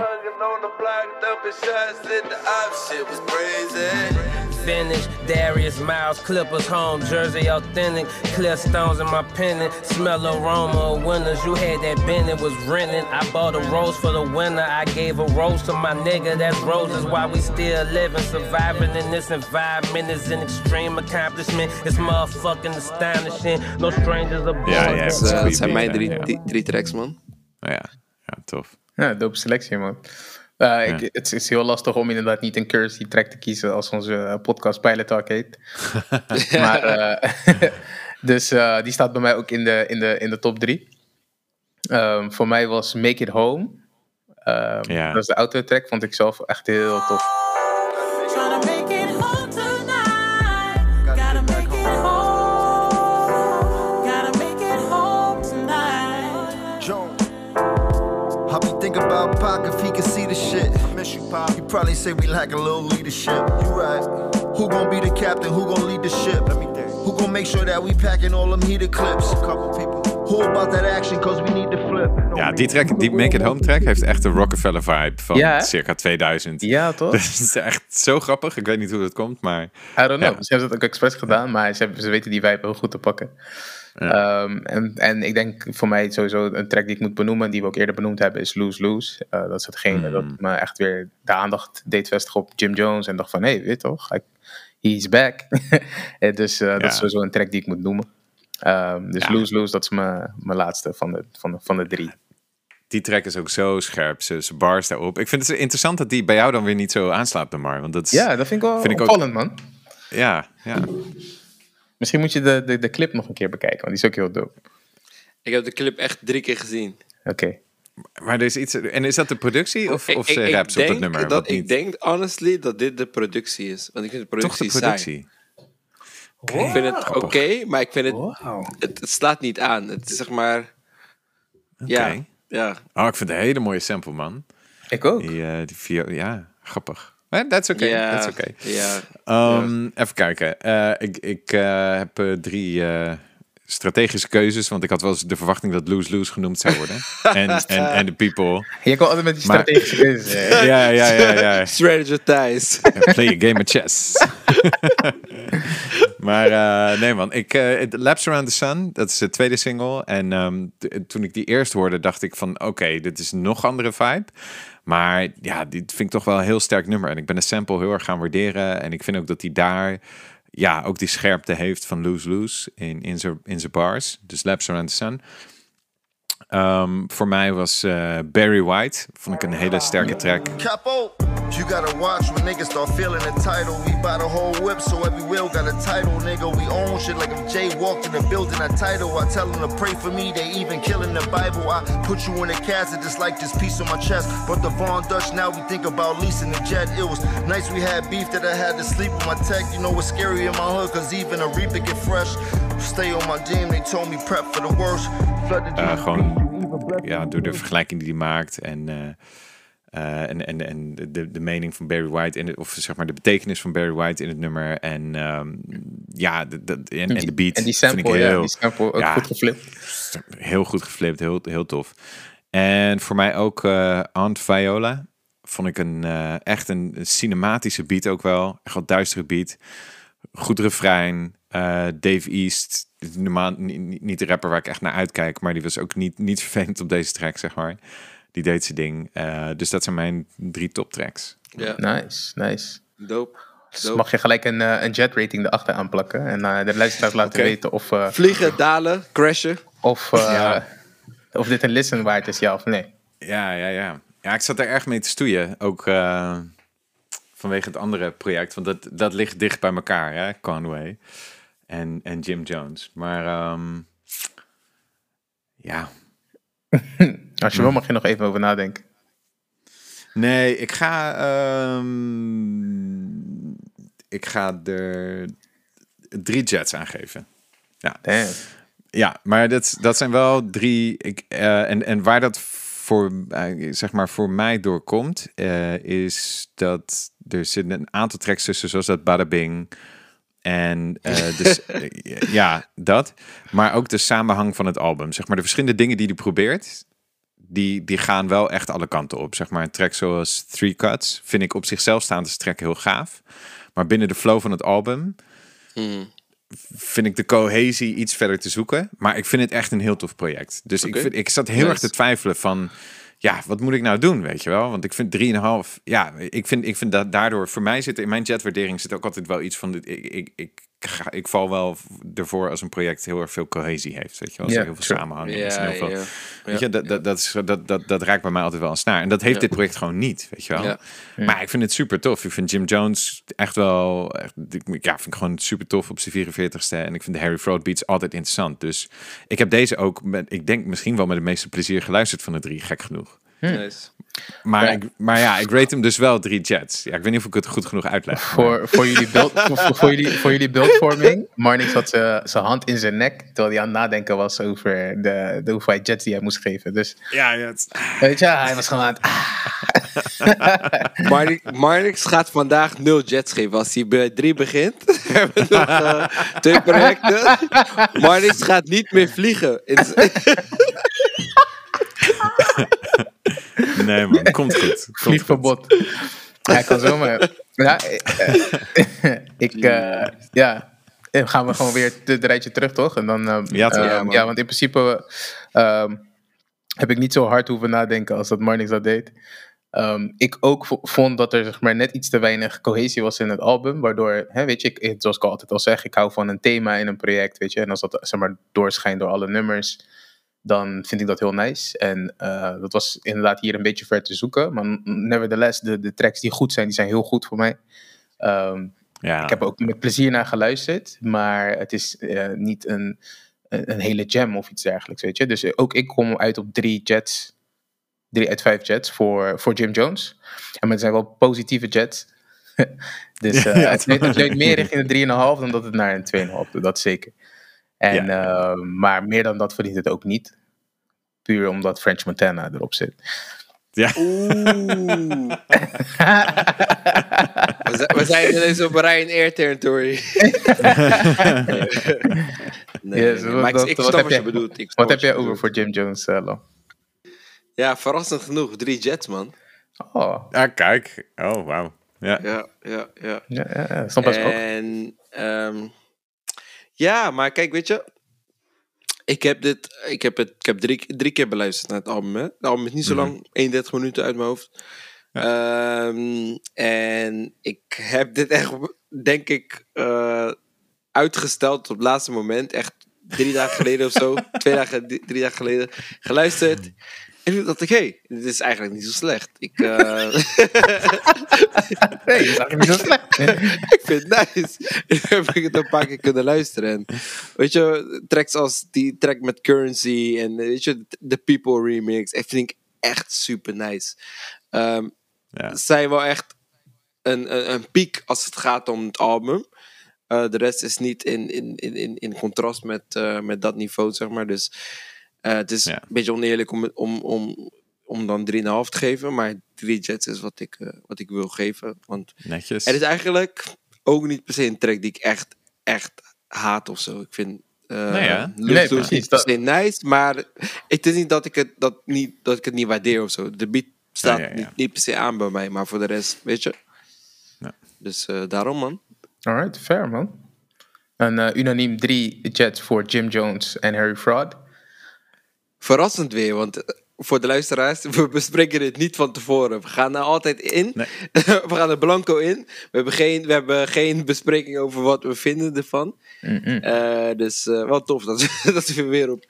Finish, Darius Miles, Clippers home, Jersey authentic, clear stones in my pendant, smell aroma of winners. You had that bin, it was renting. I bought a rose for the winter, I gave a rose to my nigga. That's roses while we still living, surviving in this environment is an extreme accomplishment. It's motherfucking astonishing. No strangers aboard. Ja, ja, Dus, dat is een het zijn goede mijn beat, drie, ja. drie, drie tracks, man. Oh ja, ja, tof. Ja, dope selectie, man. Eh, ik, het is heel lastig om inderdaad niet een currency track te kiezen als onze podcast Pilot Talk heet. maar, eh, dus eh, die staat bij mij ook in de, in de, in de top drie. Ehm, voor mij was Make It Home. Ehm, Ja. Dat is de auto track, vond ik zelf echt heel tof. Tryna make it home tonight. Gotta make it home. Gotta make it home tonight. Joan. I be thinking about Pac if he could see the shit. Miss you, Pac. You probably say we lack a little leadership. You right. Who gon' be the captain? Who gon' lead the ship? Let me think. Who gon' make sure that we packing all them heated clips? A couple people. Who about that action? Cause we need to flip. Ja, die track, die Make It Home track heeft echt een Rockefeller vibe van Ja, circa 2000. Ja, toch? Dat is echt zo grappig. Ik weet niet hoe dat komt, maar I don't know. Ja. Ze hebben het ook expres gedaan, maar ze, hebben, ze weten die vibe heel goed te pakken. Ehm, en, en ik denk voor mij sowieso een track die ik moet benoemen, die we ook eerder benoemd hebben, is Lose Lose. Eh, dat is hetgene dat me echt weer de aandacht deed vestigen op Jim Jones. En dacht van, hé, hey, weet toch, he's back. Eh, dus eh, dat is sowieso een track die ik moet noemen. Ehm, dus Ja. Lose Lose, dat is mijn mijn laatste van de, van, de, van de drie. die track is ook zo scherp. Ze, ze bars daarop. Ik vind het interessant dat die bij jou dan weer niet zo aanslaat, Mar. Want dat is, Ja, dat vind ik wel Vind ik ook- opvallend, man. ja, ja. Misschien moet je de, de, de clip nog een keer bekijken, want die is ook heel dope. Ik heb de clip echt drie keer gezien. Oké. Maar er is iets. En is dat de productie of, Ik- of ik- ze ik raps op denk het nummer? Dat, ik niet? denk honestly dat dit de productie is. Want ik vind de Toch productie, de productie. Ik vind het oké, maar ik vind het, Wow. het... Het slaat niet aan. Het is zeg maar... Ja, Oké. ja. Oh, ik vind het een hele mooie sample, man. Ik ook. Die, eh die ja, grappig. Maar that's oké, ja, that's. Ja. Ehm, Even kijken. Eh, ik ik eh, heb eh, drie eh, strategische keuzes, want ik had wel eens de verwachting dat Lose Lose genoemd zou worden. en, en, en de people. Je komt altijd met die Maar- strategische keuzes. hè? Ja, ja, ja, ja. Strategize. Play a game of chess. maar eh, nee man, ik, eh, Laps Around the Sun, dat is de tweede single. En ehm, toen ik die eerst hoorde, dacht ik van oké, dit is een nog andere vibe. Maar ja, dit vind ik toch wel een heel sterk nummer. En ik ben de sample heel erg gaan waarderen. En ik vind ook dat hij daar ja, ook die scherpte heeft van Lose Lose in, in zijn in bars. Dus Laps Around the Sun. Ehm, voor mij was eh, Barry White, vond ik een hele sterke track. Capo, you gotta watch when niggas start feeling entitled. We buy the whole whip, so every wheel got a title, nigga. We own shit like if Jay walked in the building, a title. I tell them to pray for me, they even killing the Bible. I put you in a casket just like this piece on my chest. But the Von Dutch, now we think about leasing the jet. It was nice we had beef that I had to sleep with my tech. You know what's scary in my hood, cause even a Reaper get fresh. Stay on my team, they told me prep for the worst. Flood the dreams, gewoon you even bless ja, door de vergelijking die hij maakt en, eh, eh, en, en, en de, de mening van Barry White, in het, of zeg maar de betekenis van Barry White in het nummer. En ehm, ja, de, de, en, en de beat. En die vind sample, ik ja, heel, die sample ook ja, goed geflipt. heel goed geflipt, heel, heel tof. En voor mij ook eh Aunt Viola. Vond ik een, eh, echt een cinematische beat ook wel. Echt wat duistere beat. Goed refrein. Eh, Dave East, normaal ni- ni- niet de rapper waar ik echt naar uitkijk, maar die was ook niet, niet vervelend op deze track, zeg maar. Die deed zijn ding. Eh, dus dat zijn mijn drie top tracks. Ja, Nice, nice. dope. Dus dope. mag je gelijk een, eh, een jet rating erachter aanplakken. En eh, de luisteraars laten weten of, eh, Vliegen, dalen, crashen. of, eh, Ja. of dit een listen waard is, ja of nee. Ja, ja, ja. Ja, ik zat er erg mee te stoeien. Ook eh, vanwege het andere project. Want dat, dat ligt dicht bij elkaar, hè? Conway en, en Jim Jones. Maar ehm, ja, Als je wil mag je nog even over nadenken. Nee, ik ga. ehm, ik ga er drie jets aangeven. Damn. Ja, maar dat, dat zijn wel drie. Ik, eh, en, en waar dat voor, eh, zeg maar voor mij doorkomt, eh, is dat er zitten een aantal tracks tussen, zoals dat Bada Bing. En eh, dus, eh, ja, dat. Maar ook de samenhang van het album. Zeg maar de verschillende dingen die hij probeert, die, die gaan wel echt alle kanten op. Zeg maar een track zoals Three Cuts vind ik op zichzelf staande track heel gaaf. Maar binnen de flow van het album Hmm. vind ik de cohesie iets verder te zoeken. Maar ik vind het echt een heel tof project. Dus ik, vind, ik zat heel Nice. erg te twijfelen van... Ja, wat moet ik nou doen, weet je wel? Want ik vind 3,5... Ja, ik vind, ik vind dat daardoor... Voor mij zit in mijn jetwaardering zit ook altijd wel iets van... dit- Ik, ik, ik, ga, ik val wel ervoor als een project heel erg veel cohesie heeft. Weet je wel? Als er heel veel samenhang is. Ja, en heel veel, ja. Weet je, dat, dat, dat, is, dat, dat, dat raakt bij mij altijd wel een snaar. En dat heeft dit project gewoon niet, weet je wel. Ja. Maar ik vind het super tof. Ik vind Jim Jones echt wel... Echt, ik- ja, vind ik gewoon super tof op zijn 44ste. En ik vind de Harry Fraud beats altijd interessant. Dus ik heb deze ook, met, ik denk misschien wel met het meeste plezier geluisterd van de drie, gek genoeg. Nice. Maar, Ja. ik, maar ja, ik rate hem dus wel drie jets. Ja, ik weet niet of ik het goed genoeg uitleg. maar- Voor, voor, jullie beeld, voor, voor jullie, voor jullie beeldvorming. Marnix had zijn zijn hand in zijn nek. Terwijl hij aan het nadenken was over de, de hoeveelheid jets die hij moest geven. Dus Ja, ja, het- weet je, hij was gewoon aan het. Marnix, Marnix gaat vandaag nul jets geven. Als hij bij drie begint, hebben we nog eh, twee projecten. Marnix gaat niet meer vliegen. Nee man, komt goed. Komt goed. Vliegverbod. Hij kan zomaar. Ja, eh, ik, eh, ja. Dan gaan we gewoon weer het rijtje terug, toch? En dan, eh, Ja, toch? eh, Ja, ja, want in principe ehm, heb ik niet zo hard hoeven nadenken als dat Marnix dat deed. Ehm, ik ook vo- vond dat er zeg maar, net iets te weinig cohesie was in het album. Waardoor, hè, weet je, ik, zoals ik altijd al zeg, ik hou van een thema in een project. Weet je, en als dat zeg maar, doorschijnt door alle nummers, dan vind ik dat heel nice. En eh, dat was inderdaad hier een beetje ver te zoeken. Maar nevertheless, de, de tracks die goed zijn, die zijn heel goed voor mij. Ehm, Ja. ik heb er ook met plezier naar geluisterd, maar het is eh, niet een, een, een hele jam of iets dergelijks, weet je. Dus ook ik kom uit op drie jets, drie uit vijf jets voor, voor Jim Jones. En het zijn wel positieve jets. dus eh, ja, het, leunt, het leunt meer richting de 3,5 dan dat het naar een 2,5 doet, dat zeker. En, Ja. eh, maar meer dan dat verdient het ook niet. Puur omdat French Montana erop zit. ja. Oeh. We zijn- ineens op Ryanair territory. nee, Yes, nee, wat- maar ik, snap heb wat je jij- bedoelt. Ik Wat heb je jij over voor Jim Jones, eh, Lo? Ja, verrassend genoeg. Drie jets, man. Oh, Ah, kijk. Oh, wauw. Ja. Ja, ja, ja. ja, ja, ja. En ehm, ja, maar kijk, weet je, ik heb dit, ik heb het, ik heb drie, drie keer beluisterd naar het album. Hè? Het album is niet zo Mhm. lang, 31 minuten uit mijn hoofd. Ehm, en ik heb dit echt, denk ik, eh, uitgesteld op het laatste moment. Echt drie dagen geleden of zo, twee dagen, drie dagen geleden, geluisterd. En toen dacht ik, hé, hey, dit is eigenlijk niet zo slecht. Ik, eh, Nee, is eigenlijk niet zo slecht. ik vind het nice. En toen heb ik het een paar keer kunnen luisteren. En weet je, tracks als die track met Currency en weet je, de People remix. Ik vind ik echt super nice. Ehm Ja. Zijn wel echt een, een, een piek als het gaat om het album. Eh, de rest is niet in, in, in, in, in contrast met, eh, met dat niveau, zeg maar. Dus het is Ja. een beetje oneerlijk om, om, om, om dan 3,5 te geven. Maar 3 jets is wat ik, eh, wat ik wil geven. Want Netjes. het is eigenlijk ook niet per se een track die ik echt, echt haat of zo. Ik vind. eh Nee, hè? Loose Nee, precies, niet per dat- se nice, maar het is niet dat ik het, dat niet, dat ik het niet waardeer of zo. De beat staat Ja, ja, ja. Niet, niet per se aan bij mij, maar voor de rest, weet je. Ja. Dus eh, daarom, man. Alright, fair man. Een eh, unaniem drie jets voor Jim Jones en Harry Fraud. Verrassend weer, want eh, voor de luisteraars, we bespreken dit niet van tevoren. We gaan er altijd in. Nee. we gaan er blanco in. We hebben geen, we hebben geen bespreking over wat we vinden ervan. Eh, dus eh, wel tof dat, we- dat we weer op...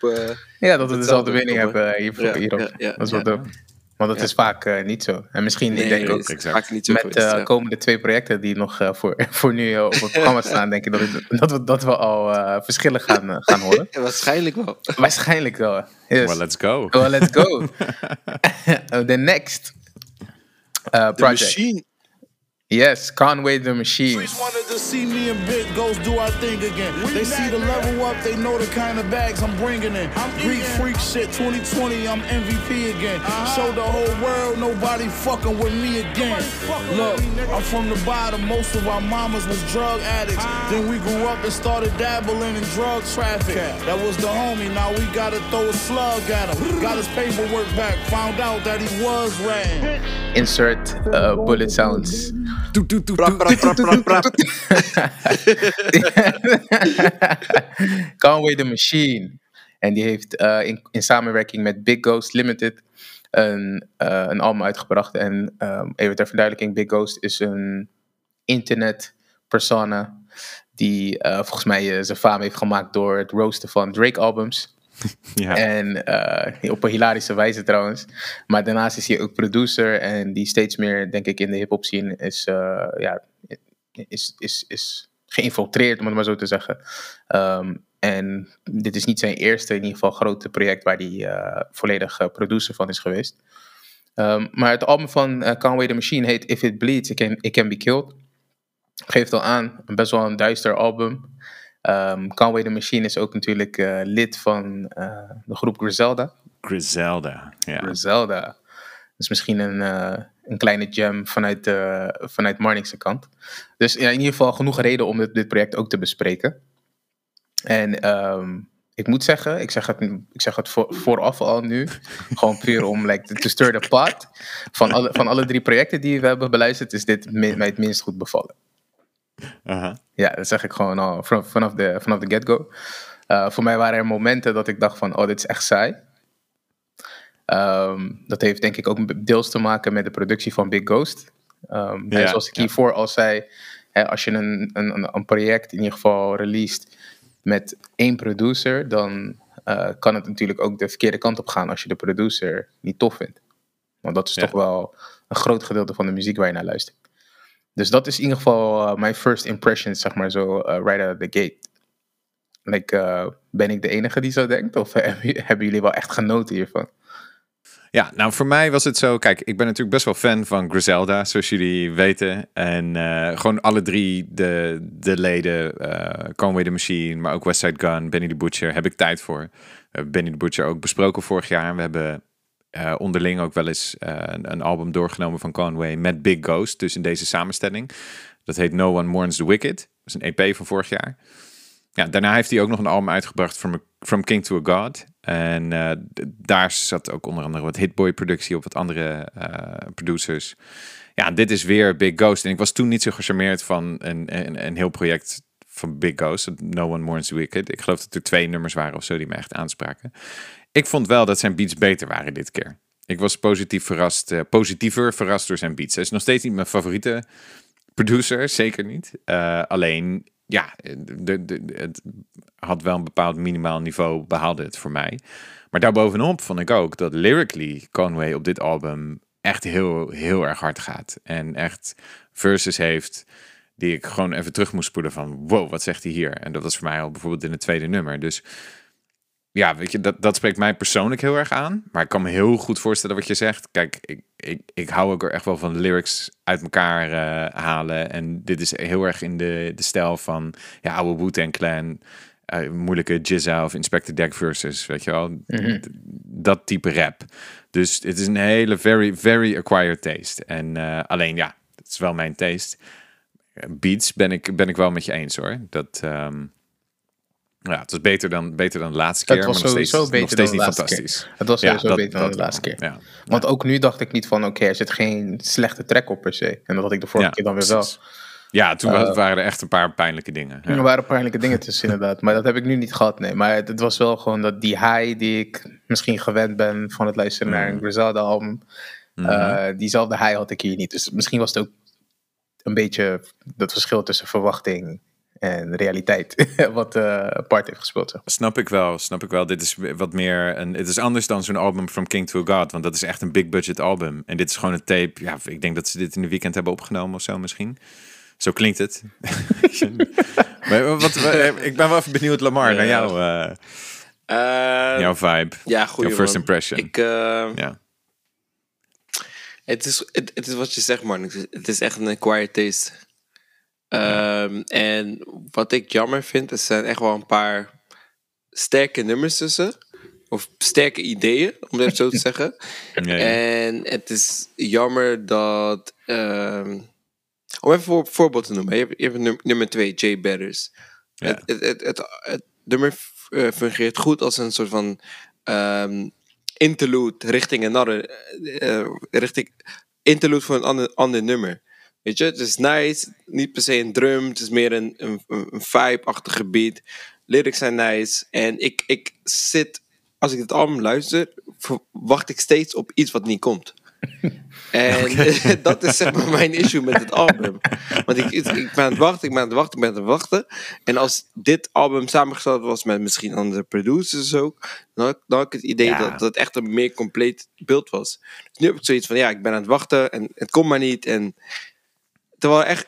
Ja, dat we dezelfde winning komen. hebben hierop. ja, ja, dat is wel dope. Want dat Ja. is vaak eh, niet zo. En misschien, ik nee, denk ook, is exact. vaak niet zo met de ja. komende twee projecten die nog eh, voor, voor nu eh, op het programma staan, denk ik dat, ik- dat, we, dat we al eh, verschillen gaan, eh, gaan horen. Waarschijnlijk wel. Waarschijnlijk wel. Yes. Well, let's go. Well, let's go. the next uh, project. machine. Yes, Conway the Machine. Streets wanted to see me and Big Ghost do our thing again. they see the level up, they know the kind of bags I'm bringing in. Greek freak shit, 2020, I'm MVP again. Show the whole world nobody fucking with me again. Look, I'm from the bottom, most of our mamas was drug addicts. Then we grew up and started dabbling in drug traffic. That was the homie, now we gotta throw a slug at him. Got his paperwork back, found out that he was ratting. Insert uh, bullet sounds. Conway the Machine. En die heeft eh, in, in samenwerking met Big Ghost Limited een, eh, een album uitgebracht. En ehm, even ter verduidelijking, Big Ghost is een internet persona die eh, volgens mij zijn faam heeft gemaakt door het roosten van Drake albums. Ja. En eh, op een hilarische wijze trouwens. Maar daarnaast is hij ook producer en die steeds meer, denk ik, in de hip-hop scene is, eh, ja, is, is, is geïnfiltreerd, om het maar zo te zeggen. Ehm, en dit is niet zijn eerste, in ieder geval, grote project waar hij eh, volledig producer van is geweest. Ehm, maar het album van Conway the Machine heet If It Bleeds, It Can, Can Be Killed. Geeft al aan, best wel een duister album. Ehm Conway the Machine is ook natuurlijk eh, lid van eh, de groep Griselda. Griselda. Ja. Griselda. Dus misschien een, eh, een kleine jam vanuit, de vanuit Marnix's kant. Dus ja, in ieder geval genoeg reden om dit, dit project ook te bespreken. En ehm, ik moet zeggen, ik zeg het, ik zeg het voor, vooraf al nu. gewoon puur om like, to stir the pot. Van alle, van alle drie projecten die we hebben beluisterd, is dit mi- mij het minst goed bevallen. Aha. Ja, dat zeg ik gewoon al vanaf, de, vanaf de get-go. Eh, voor mij waren er momenten dat ik dacht van, oh, dit is echt saai. Ehm, dat heeft denk ik ook deels te maken met de productie van Big Ghost. En Ja, zoals ik ja. hiervoor al zei, hè, als je een, een, een- project in ieder geval released met één producer, dan eh, kan het natuurlijk ook de verkeerde kant op gaan als je de producer niet tof vindt. Want dat is Ja. toch wel een groot gedeelte van de muziek waar je naar luistert. Dus dat is in ieder geval eh, mijn first impressions, zeg maar zo, eh, right out of the gate. Like, eh, ben ik de enige die zo denkt? Of hebben jullie wel echt genoten hiervan? Ja, nou voor mij was het zo. Kijk, ik ben natuurlijk best wel fan van Griselda, zoals jullie weten. En gewoon alle drie de, de leden, eh Conway the Machine, maar ook Westside Gun, Benny the Butcher, heb ik tijd voor. Benny the Butcher ook besproken vorig jaar. We hebben eh, onderling ook wel eens eh, een, album doorgenomen van Conway met Big Ghost, dus in deze samenstelling. Dat heet No One Mourns the Wicked. Dat is een EP van vorig jaar. Ja, daarna heeft hij ook nog een album uitgebracht, From, From King to a God. En eh, daar zat ook onder andere wat Hitboy-productie op, wat andere producers. Ja, dit is weer Big Ghost. En ik was toen niet zo gecharmeerd van een, een, een heel project van Big Ghost, No One Mourns the Wicked. Ik geloof dat er twee nummers waren of zo die me echt aanspraken. Ik vond wel dat zijn beats beter waren dit keer. Ik was positief verrast, eh, positiever verrast door zijn beats. Hij is nog steeds niet mijn favoriete producer, zeker niet. Eh, alleen, ja, de, het had wel een bepaald minimaal niveau, behaalde het voor mij. Maar daarbovenop vond ik ook dat lyrically Conway op dit album echt heel, heel erg hard gaat. En echt verses heeft die ik gewoon even terug moest spoelen van... wow, wat zegt hij hier? En dat was voor mij al bijvoorbeeld in het tweede nummer. Dus ja, weet je, dat, dat spreekt mij persoonlijk heel erg aan. Maar ik kan me heel goed voorstellen wat je zegt. Kijk, ik, ik, ik hou ook er echt wel van de lyrics uit elkaar eh, halen. En dit is heel erg in de, de stijl van ja, oude Wu-Tang Clan. eh, moeilijke Jizza of Inspector Deck versus, weet je wel. D- Dat type rap. Dus het is een hele very, very acquired taste. En eh, alleen ja, het is wel mijn taste. Beats ben ik, ben ik wel met je eens hoor. Dat... ehm, ja, het was beter dan, beter dan de laatste keer. Het was maar nog steeds, sowieso nog steeds dan niet de fantastisch. keer. Het was Ja, sowieso dat- beter dan de laatste keer. Ja. Want ook nu dacht ik niet van, oké, er zit geen slechte track op per se. En dat had ik de vorige keer dan weer precies. wel. Ja, toen Eh, waren er echt een paar pijnlijke dingen. Er waren pijnlijke dingen tussen inderdaad. Maar dat heb ik nu niet gehad, nee. Maar het, het was wel gewoon dat die high die ik misschien gewend ben van het luisteren naar een Griselda album. Mhm. eh, diezelfde high had ik hier niet. Dus misschien was het ook een beetje dat verschil tussen verwachting en realiteit. wat eh part heeft gespeeld. Zeg. Snap ik wel, snap ik wel. Dit is wat meer een. Het is anders dan zo'n album From King to a God, want dat is echt een big budget album. En dit is gewoon een tape. Ja, ik denk dat ze dit in de weekend hebben opgenomen of zo misschien. Zo klinkt het. maar wat, wat- ik ben wel even benieuwd, Lamar, naar jou, eh, Eh, jouw vibe. ja, goeie Jouw first man. impression. Ik, eh, Ja. het, is, het, het is wat je zegt, man. Het is, het is echt een acquired taste. Ehm, en wat ik jammer vind, er zijn echt wel een paar sterke nummers tussen. Of sterke ideeën, om het even zo te zeggen. En het is jammer dat. ehm, om even voor, voorbeeld te noemen. Je hebt, je hebt num- nummer 2, Jay Betters. Ja. Het, het, het, het, het nummer eh, fungeert goed als een soort van ehm, interlude richting een andere. eh, eh, richting, interlude voor een ander, ander nummer. Weet je, het is nice. Niet per se een drum. Het is meer een, een, een vibe-achtige beat. Lyrics zijn nice. En ik, ik zit, als ik het album luister, wacht ik steeds op iets wat niet komt. En dat is zeg maar mijn issue met het album. Want ik, ik ben aan het wachten, ik ben aan het wachten, ik ben aan het wachten. En als dit album samengesteld was met misschien andere producers ook, dan had, dan had ik het idee Ja. dat, dat het echt een meer compleet beeld was. Dus nu heb ik zoiets van, ja, ik ben aan het wachten en het komt maar niet. En terwijl er echt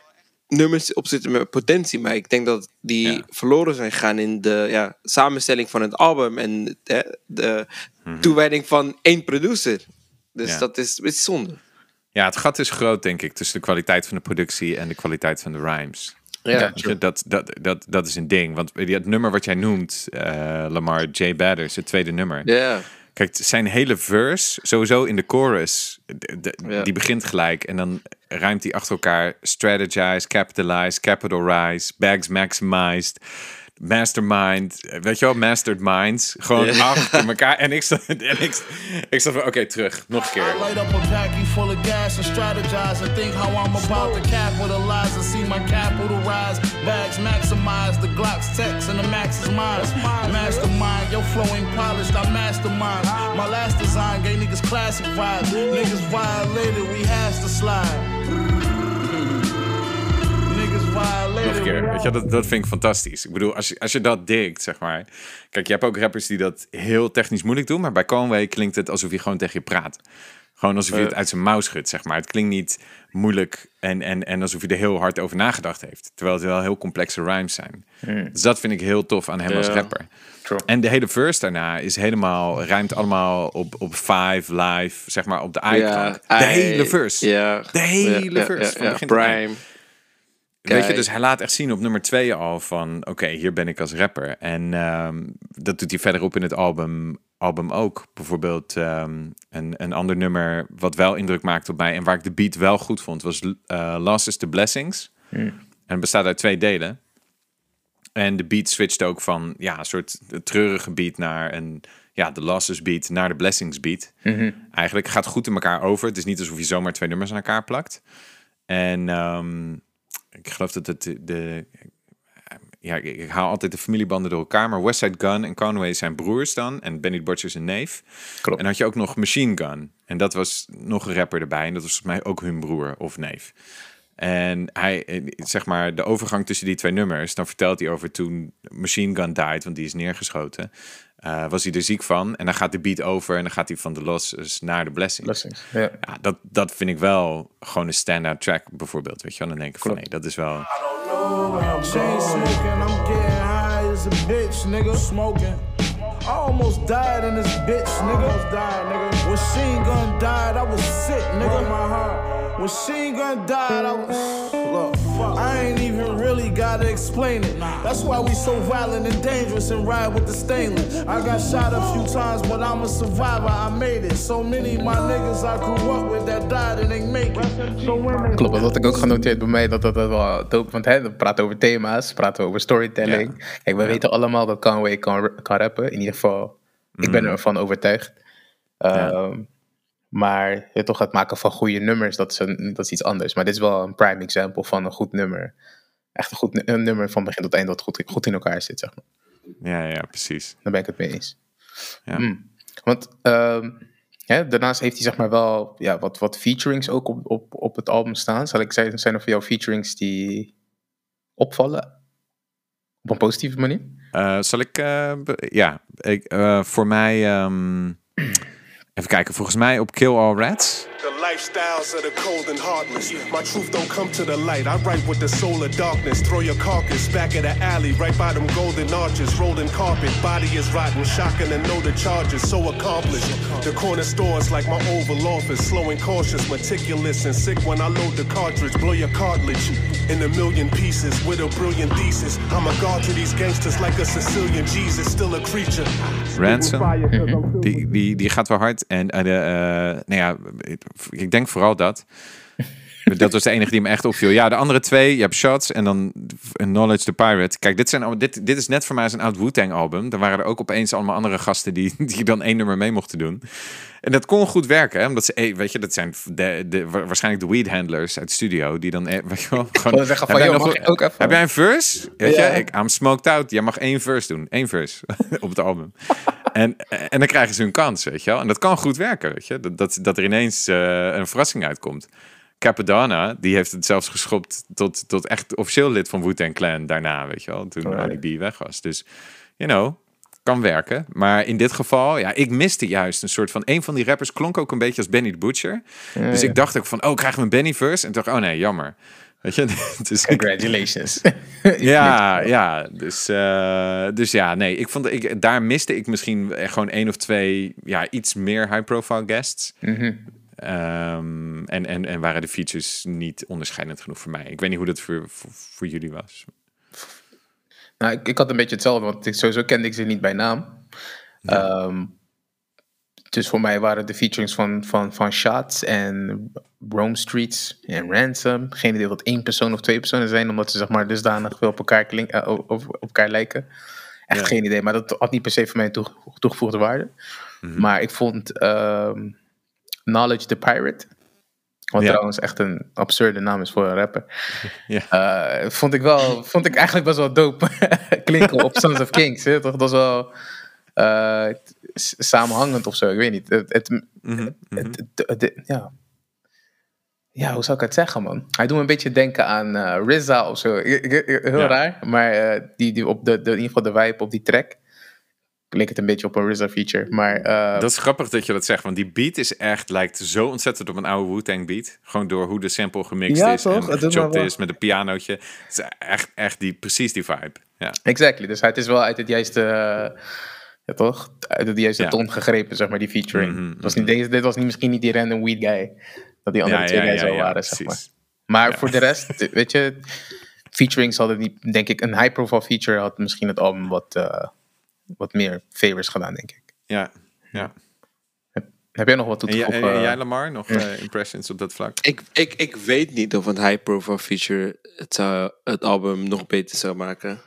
nummers op zitten met potentie, maar ik denk dat die Ja. verloren zijn gegaan in de ja, samenstelling van het album en de, de toewijding van één producer. Dus Mhm. Ja. dat is, is zonde. ja, het gat is groot, denk ik, tussen de kwaliteit van de productie en de kwaliteit van de rhymes. Ja, dat, dat, dat, dat is een ding. Want die- het nummer wat jij noemt, eh, Lamar J. Badders, het tweede nummer. ja. Kijk, zijn hele verse, sowieso in de chorus, de- de- Ja. die begint gelijk. En dan ruimt hij achter elkaar strategize, capitalize, capitalize, bags maximized, mastermind. Weet je wel, mastered minds. Gewoon Ja. achter elkaar. En ik sta, en ik, ik sta van, oké, terug, nog een keer. Light up a packy full of gas and strategize and think how I'm about to capitalize and see my capital rise. Bags maximize, the Glock's text and the max is mine. Mastermind, yo flowing polished, I mastermind. My last design gave niggas classic vibes. Niggas violated, we has to slide. Nog een keer. Weet je, dat, dat vind ik fantastisch. Ik bedoel, als je, als je dat dikt, zeg maar. Kijk, je hebt ook rappers die dat heel technisch moeilijk doen. Maar bij Conway klinkt het alsof hij gewoon tegen je praat. Gewoon alsof hij het uit zijn mouw schudt, zeg maar. Het klinkt niet moeilijk en, en, en alsof hij er heel hard over nagedacht heeft. Terwijl het wel heel complexe rhymes zijn. Dus dat vind ik heel tof aan hem als rapper. True. En de hele verse daarna is helemaal, rijmt allemaal op, op Five Live, zeg maar op de i-klank. de hele verse. De hele verse. van begin tot Weet je, dus hij laat echt zien op nummer twee al van... oké, hier ben ik als rapper. En ehm, dat doet hij verderop in het album, album ook. Bijvoorbeeld ehm, een, een ander nummer wat wel indruk maakte op mij... en waar ik de beat wel goed vond, was eh Lost is the Blessings. En het bestaat uit twee delen. En de beat switcht ook van ja, een soort treurige beat naar een... ja, de Losses beat naar de Blessings beat. Eigenlijk gaat goed in elkaar over. Het is niet alsof je zomaar twee nummers aan elkaar plakt. En ehm, ik geloof dat het de, de ja, ik, ik haal altijd de familiebanden door elkaar, maar Westside Gun en Conway zijn broers dan en Benny Butcher is een neef. Klopt. En had je ook nog Machine Gun en dat was nog een rapper erbij en dat was volgens mij ook hun broer of neef. En hij, zeg maar, de overgang tussen die twee nummers, dan vertelt hij over toen Machine Gun died, want die is neergeschoten. Eh, was hij er ziek van en dan gaat de beat over en dan gaat hij van de losses naar de blessing. Blessings. Ja. Ja, dat, dat vind ik wel gewoon een stand-out track bijvoorbeeld. Weet je wel, dan denk ik van nee, dat is wel... Almost died in this bitch, nigga. Almost died, nigga. When Sheen Gun died, I was sick, nigga. My heart. When Sheen Gun died, I was. Look, I ain't even really gotta explain it. That's why we so violent and dangerous and ride with the stainless. I got shot a few times, but I'm a survivor. I made it. So many of my niggas I grew up with that died and ain't make it. So women. Klopt, dat had ik ook genoteerd bij mij. Dat dat, dat wel dope. Want hè, we praten over thema's, we praten over storytelling. Kijk, we weten allemaal dat Conway kan, kan rappen. In ieder geval, ik ben ervan overtuigd. Ehm, Maar je toch het maken van goede nummers, dat is, een, dat is iets anders. Maar dit is wel een prime example van een goed nummer. Echt een goed een nummer van begin tot eind dat goed, goed in elkaar zit, zeg maar. Ja, ja, precies. Daar ben ik het mee eens. Ja. Mm. Want ehm, hè, daarnaast heeft hij zeg maar wel ja, wat, wat featurings ook op, op, op het album staan. Zal ik zeggen, zijn er voor jou featurings die opvallen? Op een positieve manier? Eh, zal ik... eh, ja, ik, eh, voor mij... ehm, even kijken, volgens mij op Kill All Rats. The lifestyles of the cold and heartless. My truth don't come to the light. I write with the soul of darkness. Throw your carcass back at the alley, right by them golden arches. Rolling carpet, body is rotten. Shocking to know the charges, so accomplished. The corner stores like my oval office. Slow and cautious, meticulous and sick when I load the cartridge. Blow your cartilage in a million pieces with a brilliant thesis. I'm a god to these gangsters like a Sicilian Jesus, still a creature. Ransom. Die, die, die gaat wel hard. En eh, eh, nou ja, ik denk vooral dat. Dat was de enige die me echt opviel. Ja, de andere twee, je hebt Shots en dan Knowledge the Pirate. Kijk, dit, zijn, dit, dit is net voor mij een oud Wu-Tang album. Er waren er ook opeens allemaal andere gasten die, die dan één nummer mee mochten doen. En dat kon goed werken, hè? omdat ze, eh, weet je, dat zijn de, de, wa- waarschijnlijk de weed handlers uit de studio die dan, eh, weet je wel, gewoon. Van, heb jij nog- ook even? Heb jij een verse? Weet Ja. je, ik, I'm smoked out. Jij mag één verse doen, één verse op het album. En, en dan krijgen ze hun kans, weet je wel. En dat kan goed werken, weet je. Dat, dat, dat er ineens eh, een verrassing uitkomt. Capadonna, die heeft het zelfs geschopt tot, tot echt officieel lid van Wu-Tang Clan daarna, weet je wel. Toen Alright. Ali B weg was. Dus, you know, kan werken. Maar in dit geval, ja, ik miste juist een soort van... Een van die rappers klonk ook een beetje als Benny the Butcher. dus ik dacht ook van, oh, krijgen we een Benny verse? En dacht, oh nee, jammer. Weet je, dus Congratulations. ja, ja. Dus, eh, dus ja, nee. Ik vond, ik, daar miste ik misschien gewoon één of twee ja, iets meer high-profile guests. Mhm. Ehm, en, en, en waren de features niet onderscheidend genoeg voor mij. Ik weet niet hoe dat voor, voor, voor jullie was. Nou, ik, ik had een beetje hetzelfde, want ik, sowieso kende ik ze niet bij naam. Ehm, dus voor mij waren de featurings van, van, van Shots en Rome Streets en Ransom. Geen idee dat één persoon of twee personen zijn, omdat ze zeg maar dusdanig veel op elkaar, klink, eh, op, op elkaar lijken. Echt Ja. geen idee, maar dat had niet per se voor mij toegevoegde waarde. Mhm. Maar ik vond ehm, Knowledge the Pirate, wat Ja. trouwens echt een absurde naam is voor een rapper. Ja. Eh, vond ik wel, vond ik eigenlijk best wel dope klinken op Sons of Kings. Hè? Toch, dat was wel eh, samenhangend of zo, ik weet niet. Het, het, Mhm, mhm. het- het- het- ja. ja, hoe zou ik het zeggen, man? Hij doet me een beetje denken aan eh RZA of zo. Heel Ja. raar, maar die, die op de, de, in ieder geval de vibe op die track leek het een beetje op een RZA feature. Maar eh, Dat is grappig dat je dat zegt, want die beat is echt, lijkt zo ontzettend op een oude Wu-Tang beat. Gewoon door hoe de sample gemixt Ja, is toch? en gechopt is met een pianootje. Het is echt, echt die, precies die vibe. Ja, Exactly. Dus het is wel uit het juiste, ja, toch? Uit het juiste Ja. ton gegrepen, zeg maar, die featuring. Mhm, was niet, deze, dit was niet, misschien niet die random weed guy. Dat die andere twee guys ja, waren, zeg maar. Maar voor de rest, weet je, featurings hadden niet, denk ik, een high profile feature had misschien het album wat, eh, wat meer favors gedaan, denk ik. Ja, ja. Heb jij nog wat toe te jij- voegen? en jij, Lamar, nog eh, impressions op dat vlak? Ik, ik, ik weet niet of een high profile feature het, zou, het album nog beter zou maken.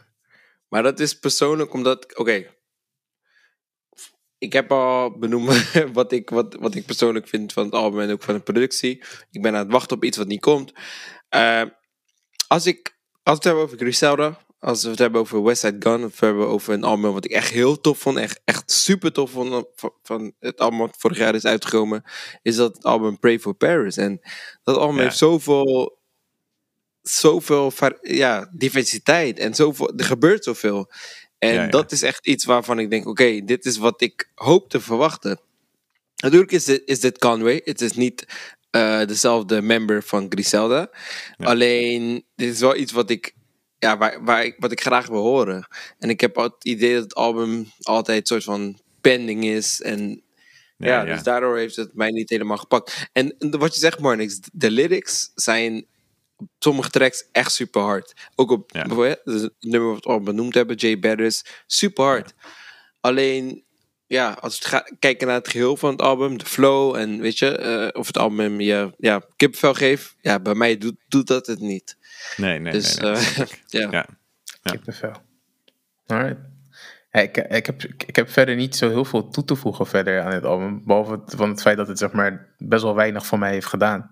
Maar dat is persoonlijk omdat, oké. ik heb al benoemd wat ik, wat, wat ik persoonlijk vind van het album en ook van de productie. Ik ben aan het wachten op iets wat niet komt. Eh, als, ik, als we het hebben over Griselda, als we het hebben over West Side Gun, of we hebben over een album wat ik echt heel tof vond, echt, echt super tof vond eh, van, van het album wat vorig jaar is uitgekomen, is dat het album Pray for Paris. En dat album Ja. heeft zoveel, zoveel ja, diversiteit en zoveel, er gebeurt zoveel. En Ja, ja. dat is echt iets waarvan ik denk, oké, dit is wat ik hoop te verwachten. Natuurlijk is dit, is dit Conway. Het is niet eh, dezelfde member van Griselda. Alleen, dit is wel iets wat ik, ja, waar, waar ik, wat ik graag wil horen. En ik heb het idee dat het album altijd een soort van pending is. En ja, ja. dus daardoor heeft het mij niet helemaal gepakt. En, wat je zegt, Marnix, de lyrics zijn op sommige tracks echt super hard. Ook op Ja. bijvoorbeeld, het nummer wat we al benoemd hebben, Jay Bettis, super hard. Alleen, ja, als we gaan kijken naar het geheel van het album, de flow en weet je, eh, of het album je ja, kippenvel geeft, ja, bij mij doet, doet dat het niet. Nee, nee, dus nee. nee. eh, ja. ja. Kippenvel. Alright. Ja, ik, ik, heb, ik heb verder niet zo heel veel toe te voegen verder aan het album. Behalve het, van het feit dat het zeg maar, best wel weinig voor mij heeft gedaan.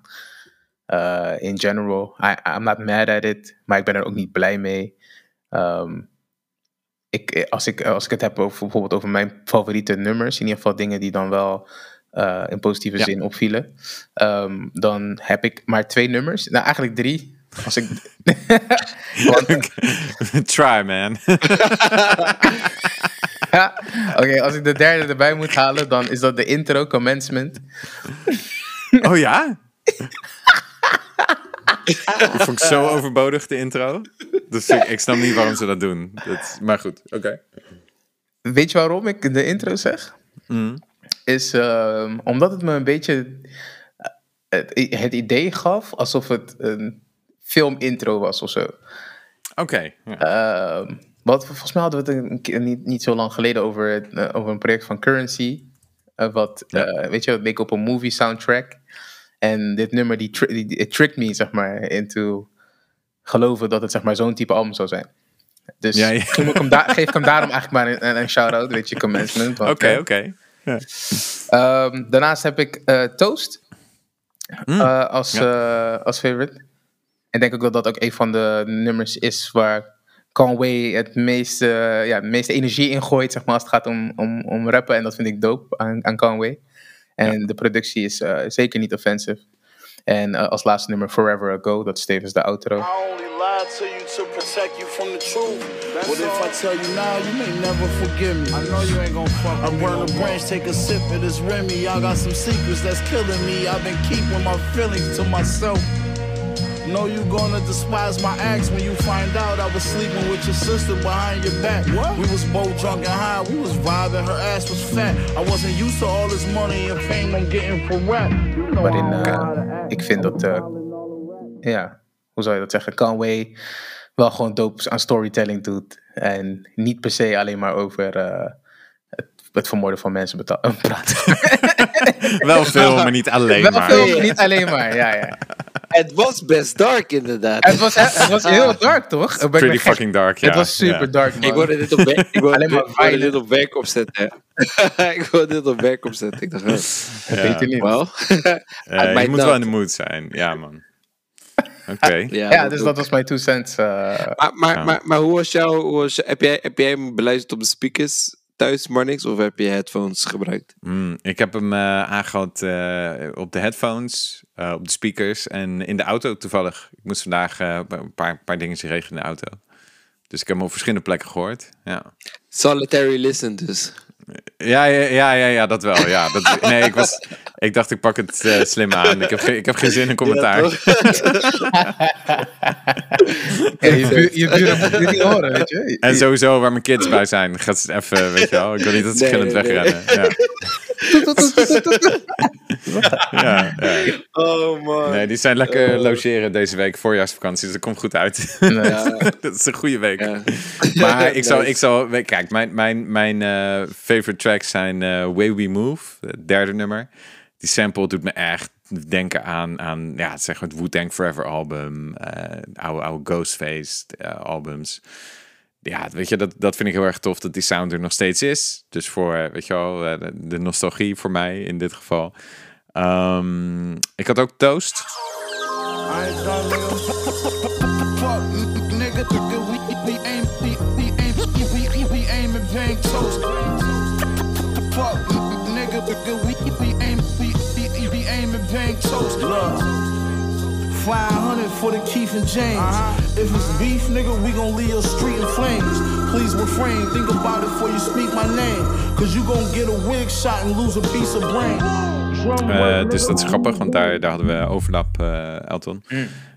Uh, in general. I, I'm not mad at it. Maar ik ben er ook niet blij mee. Ehm, ik, als, ik, als ik het heb over, bijvoorbeeld over mijn favoriete nummers. In ieder geval dingen die dan wel uh, in positieve Ja. zin opvielen. ehm, dan heb ik maar twee nummers. Nou, eigenlijk drie. Als ik... Want- Try, man. Ja, oké, als ik de derde erbij moet halen, dan is dat de intro, commencement. oh ja? Die vond ik zo overbodig, de intro. Dus ik, ik snap niet waarom ze dat doen. Dat, maar goed, oké. Weet je waarom ik de intro zeg? Mm. Is ehm, omdat het me een beetje eh, het, het idee gaf alsof het een filmintro was of zo. Oké. ja. Ehm, wat, volgens mij hadden we het een niet, niet zo lang geleden over, eh, over een project van Currency. eh, wat, eh, weet je, het leek op een movie soundtrack. En dit nummer, die, tri- die, it tricked me, zeg maar, into geloven dat het, zeg maar, zo'n type album zou zijn. Dus Ja, ja. ik hem geef ik hem daarom eigenlijk maar een, een, shout-out, weet je, commencement. Oké, oké. Ehm, daarnaast heb ik Toast Mm. eh, als, als favorite. Ik denk ook dat dat ook een van de nummers is waar Conway het meeste, ja, het meeste energie in gooit, zeg maar, als het gaat om, om, om rappen. En dat vind ik dope aan, aan Conway. En de productie is eh, zeker niet offensive. En eh, als laatste nummer Forever Ago, dat is tevens de outro. I only lied to you to protect you from the truth. What if I tell you now, you may never forgive me? I know you ain't gonna fuck I burn a branch, take a sip of this Remy. I got some secrets that's killing me. I've been keeping my feelings to myself. Know you gonna despise my acts when you find out I was sleeping with your sister behind your back. We was both drunk and high, we was vibing, her ass was fat. I wasn't used to all this money and fame I'm getting for rap. You know Waarin I don't know how to act. ik vind dat, eh, ja, hoe zou je dat zeggen? Conway wel gewoon dope aan storytelling doet. En niet per se alleen maar over eh, het, vermoorden van mensen praten. Wel veel, maar niet alleen Wel maar. veel, maar niet alleen maar. Ja, ja. Het was best dark inderdaad. Het, was, het was heel dark, toch? Pretty ben fucking dark, ja. Het was super ja. dark, man. Ik wilde dit op, werk- ik wilde, Alleen maar ik wilde dit op werk opzetten. ik wilde dit op werk opzetten. Ik dacht, oh, Dat weet je niet. wel. Je might moet wel in de mood zijn. Ja, man. Oké. Ja, Ja, dat dus dat was mijn two cents. eh, Maar, maar, Ja. maar, maar hoe was jouw... Hoe was, heb, jij, heb jij hem beluisterd op de speakers thuis, Marnix? Of heb je headphones gebruikt? Mm, ik heb hem eh aangehad eh, op de headphones, eh, op de speakers en in de auto toevallig. Ik moest vandaag een paar, paar dingen regelen in de auto. Dus ik heb hem op verschillende plekken gehoord. Ja, Solitary listen dus. Ja, ja, ja, ja, ja dat wel. Ja, dat, nee, ik, was, ik dacht ik pak het eh, slim aan. Ik heb, ik heb geen zin in commentaar. ja, je, buur, je buren moeten dit niet horen, weet je. en sowieso waar mijn kids bij zijn, gaat ze even, weet je wel. Ik wil niet dat ze Nee, gillend nee, nee. wegrennen. Ja. ja, ja. Oh man. Nee, die zijn lekker Oh. logeren deze week, voorjaarsvakantie, dus dat komt goed uit. Ja, dat is een goede week. ja. Maar ik zal, ik zal, kijk, mijn, mijn, mijn eh, favorite tracks zijn eh, Way We Move, het derde nummer. Die sample doet me echt denken aan, aan ja, zeg maar het Wu-Tang Forever album, eh oude, oude Ghostface eh, albums. Ja, weet je, dat, dat vind ik heel erg tof dat die sound er nog steeds is. Dus voor, eh, weet je wel, eh, de nostalgie voor mij in dit geval. Ehm, ik had ook Toast. 500 for the Keith and James. If it's beef, nigga, we gon' leave your street in flames. Please refrain, think about it before you speak my name. Cause you gon' get a wig shot and lose a piece of brain. Eh, work, dus dat is grappig, want daar, daar hadden we overlap, eh, Elton.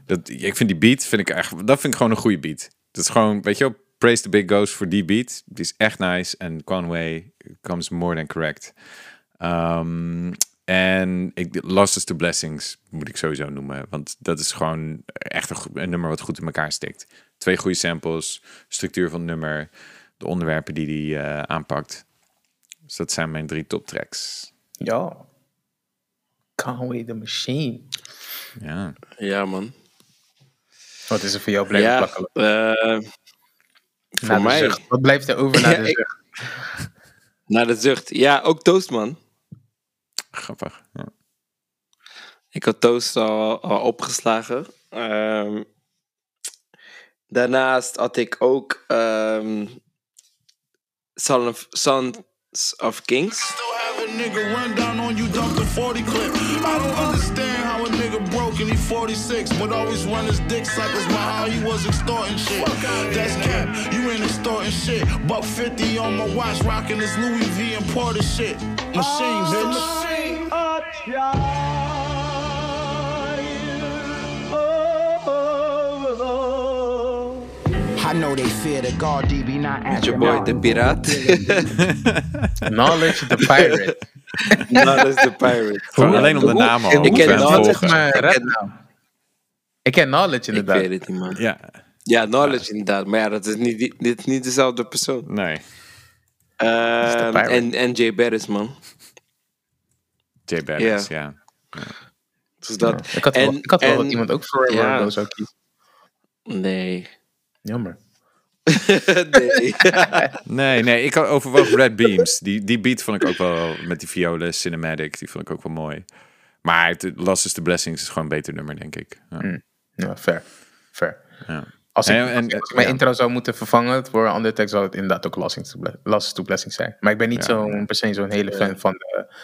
Dat, ik vind die beat, vind ik echt, dat vind ik gewoon een goede beat. Dat is gewoon, weet je wel, praise the big ghost voor die beat. Die is echt nice en Conway comes more than correct. Ehm, en ik, Lost is to Blessings moet ik sowieso noemen, want dat is gewoon echt een, nummer wat goed in elkaar stikt. Twee goede samples, structuur van het nummer, de onderwerpen die hij eh, aanpakt. Dus dat zijn mijn drie top tracks. Ja. Conway the Machine. Ja. Ja, man. Wat is er voor jou blijven Ja, plakken? eh, Na voor mij. zucht. Wat blijft er over na Ja, de zucht? Naar de zucht. Ja, ook Toast, man. Grappig. Ja. Ik had Toast al, al opgeslagen. Ehm, daarnaast had ik ook ehm Son of, Sons of Kings. Have a nigga run down on you, dump the 40 clip. I don't understand how a nigga broke and he 46, but always run his dick suckers by how he was extorting shit. That's cap, you ain't extorting shit. Buck 50 on my watch, rocking this Louis V imported shit. Machine, bitch. I know they fear the God DB not Met je boy, de piraat. Knowledge the Pirate. Is de pirate. Gewoon alleen om de naam al. Ik ken Knowledge, maar Ik ken- rapnaam. Ik ken Knowledge Ik inderdaad. weet het niet, man. Ja, Ja, knowledge inderdaad. Maar ja, dat is niet, die- dit is niet dezelfde persoon. nee. Pirate. en, en Jay Barris, man. J Barris, ja. Dus dat. Ik had wel, En- ik had wel en- dat iemand ook voor ja. ja. zou kiezen. Nee. Jammer. nee. Nee, nee, ik had overwoog Red Beams. Die, die beat vond ik ook wel, met die violen, cinematic, die vond ik ook wel mooi. Maar het Lost is the Blessings is gewoon een beter nummer, denk ik. Ja. Ja, fair. Fair. Ja. Als ik, En- als en- ik- als ik mijn ja. intro zou moeten vervangen voor een andere tekst, zou het inderdaad ook Ble- Lost to Blessing zijn. Maar ik ben niet Ja. zo'n per se zo'n hele fan van de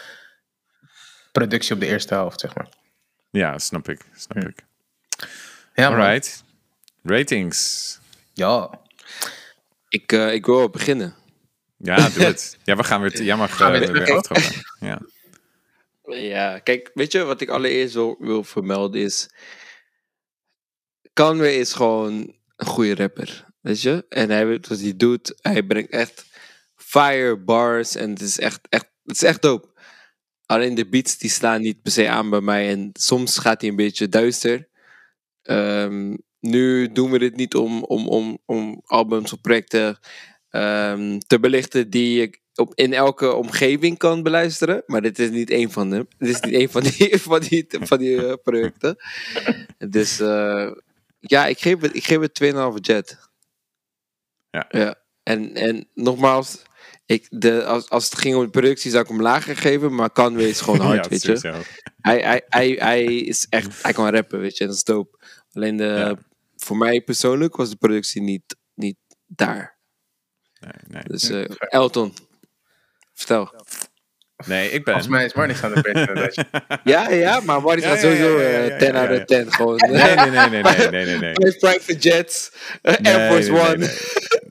productie op de eerste helft, zeg maar. Ja, snap ik. Snap ik. Ja. Alright. Ratings. Ja. ik, eh, ik wil wel beginnen. Ja, doe het. Ja, we gaan weer... Mag Gaan we eh, weer aftrappen. Ja. Ja, kijk, weet je wat ik allereerst wil, wil vermelden is. Conway is gewoon een goede rapper. Weet je? En hij weet wat hij doet. Hij brengt echt fire bars. En het is echt, echt, het is echt dope. Alleen de beats die slaan niet per se aan bij mij. En soms gaat hij een beetje duister. Ehm, nu doen we dit niet om, om, om, om albums of projecten ehm, te belichten die je op, in elke omgeving kan beluisteren. Maar dit is niet één van hem. Dit is niet één van die, van die, van die eh, projecten. Dus eh, ja, ik geef het, ik geef het 2,5 jet. Ja. ja. En, en nogmaals, ik, de, als, als het ging om de productie zou ik hem lager geven. Maar Conway is gewoon hard, Ja, weet je. Hij, hij, hij, hij is echt, hij kan rappen, weet je, en dat is dope. Alleen de, Ja. voor mij persoonlijk was de productie niet, niet daar. Nee, nee. Dus eh, Elton, vertel. Nee, ik ben... Volgens mij is Marnie aan de lijstje. Ja, ja, maar ja, ja, sowieso ja, ja, eh, ja, 10 ja, out of 10 gewoon. Nee, nee, nee, nee, nee, nee, nee, private jets, eh, Nee, Air Force One.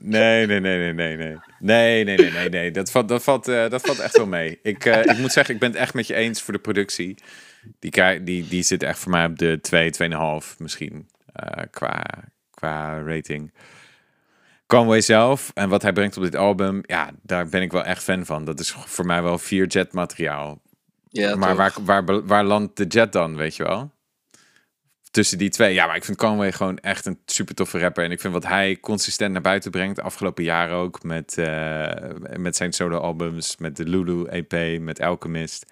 Nee, nee, nee, nee, nee, nee. Nee, nee, nee, nee, nee. Dat valt, dat valt, eh, dat valt echt wel mee. Ik, eh, ik moet zeggen, ik ben het echt met je eens voor de productie. Die, die, die zit echt voor mij op de 2, 2,5 misschien. eh, qua, qua rating. Conway zelf en wat hij brengt op dit album, ja, daar ben ik wel echt fan van. Dat is voor mij wel vier jet materiaal. Ja, maar waar, waar, waar landt de jet dan, weet je wel? Tussen die twee. Ja, maar ik vind Conway gewoon echt een super toffe rapper. En ik vind wat hij consistent naar buiten brengt, de afgelopen jaren ook, met, eh, met zijn solo-albums, met de Lulu EP, met Alchemist.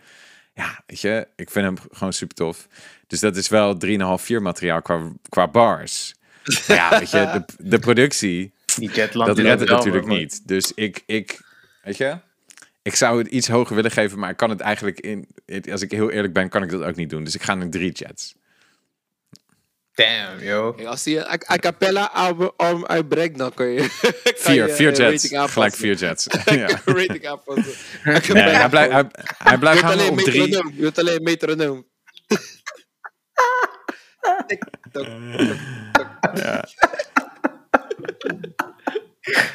Ja, weet je, ik vind hem gewoon super tof. Dus dat is wel 3,5, 4 materiaal qua, qua bars. Maar ja, weet je, de, de productie, Die Jetland. dat redt het natuurlijk maar- niet. Dus ik, ik, weet je, ik zou het iets hoger willen geven, maar ik kan het eigenlijk in, als ik heel eerlijk ben, kan ik dat ook niet doen. Dus ik ga naar drie jets. Damn, yo. Kijk, Als hij een a, cappella album, album uitbrengt, dan kun je... Vier, je, vier jets. Gelijk vier jets. ja. rating aanpassen. Nee, hij blijft, hij, hij Je blijft hangen op drie. Je wilt alleen metronoom. Tok.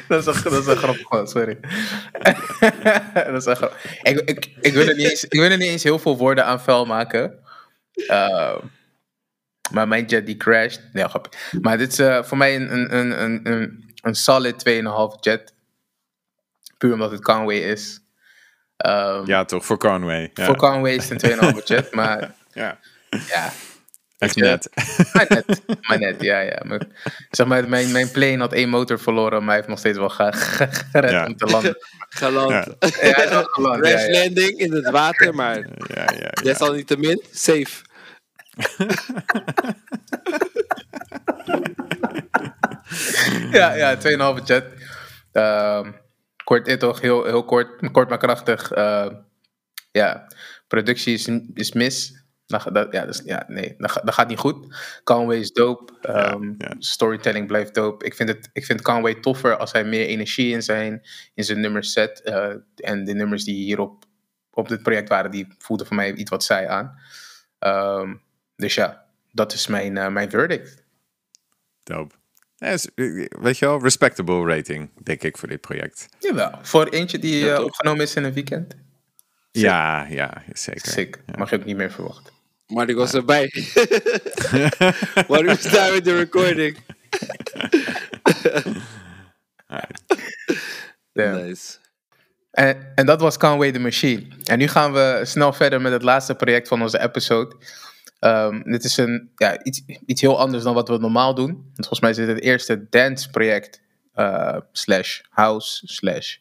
Dat is een, dat is een grap gewoon, sorry. dat is een grap. Ik, ik, ik, wil er niet eens, ik wil er niet eens heel veel woorden aan vuil maken. Eh, maar mijn jet die crasht. Nee, grap. Maar dit is eh, voor mij een, een, een, een, een, een solid 2,5 jet. Puur omdat het Conway is. Ehm, Ja, toch, voor Conway. Ja. Voor Conway is het een 2,5 jet. Maar Ja, ja, echt net. maar net. Maar net, ja, ja. Maar, zeg maar, mijn, mijn plane had één motor verloren, maar hij heeft nog steeds wel ge- ge- gered Ja. om te landen. Geland. Ja. Ja, hij is wel geland, ja, Crash ja. landing in het water, maar Ja, ja, ja. desalniettemin safe. Ja, ja, 2,5 jet. Ehm, kort, eh, toch, heel, heel kort, kort maar krachtig. eh, ja, productie is, is mis. Dat, dat, ja, dus, ja, nee, dat, ga- dat gaat niet goed. Conway is dope. ehm, ja. Storytelling blijft dope. Ik vind, het, ik vind Conway toffer als hij meer energie in zijn, in zijn nummers zet. eh, en de nummers die hierop op dit project waren, die voelden voor mij iets wat saai aan. Ehm, dus ja, dat is mijn, eh, mijn verdict. Dope. Weet je wel, respectable rating, denk ik, voor dit project. Jawel, voor eentje die eh, opgenomen is in een weekend. Ja, ja, zeker. Sick. Mag je ook niet meer verwachten. Maar ik was erbij. maar ik was daar met de recording. Ja. Nice. En, en dat was Conway the Machine. En nu gaan we snel verder met het laatste project van onze episode. Ehm, dit is een, ja, iets, iets heel anders dan wat we normaal doen. Want volgens mij is dit het eerste dance project. eh, slash house, slash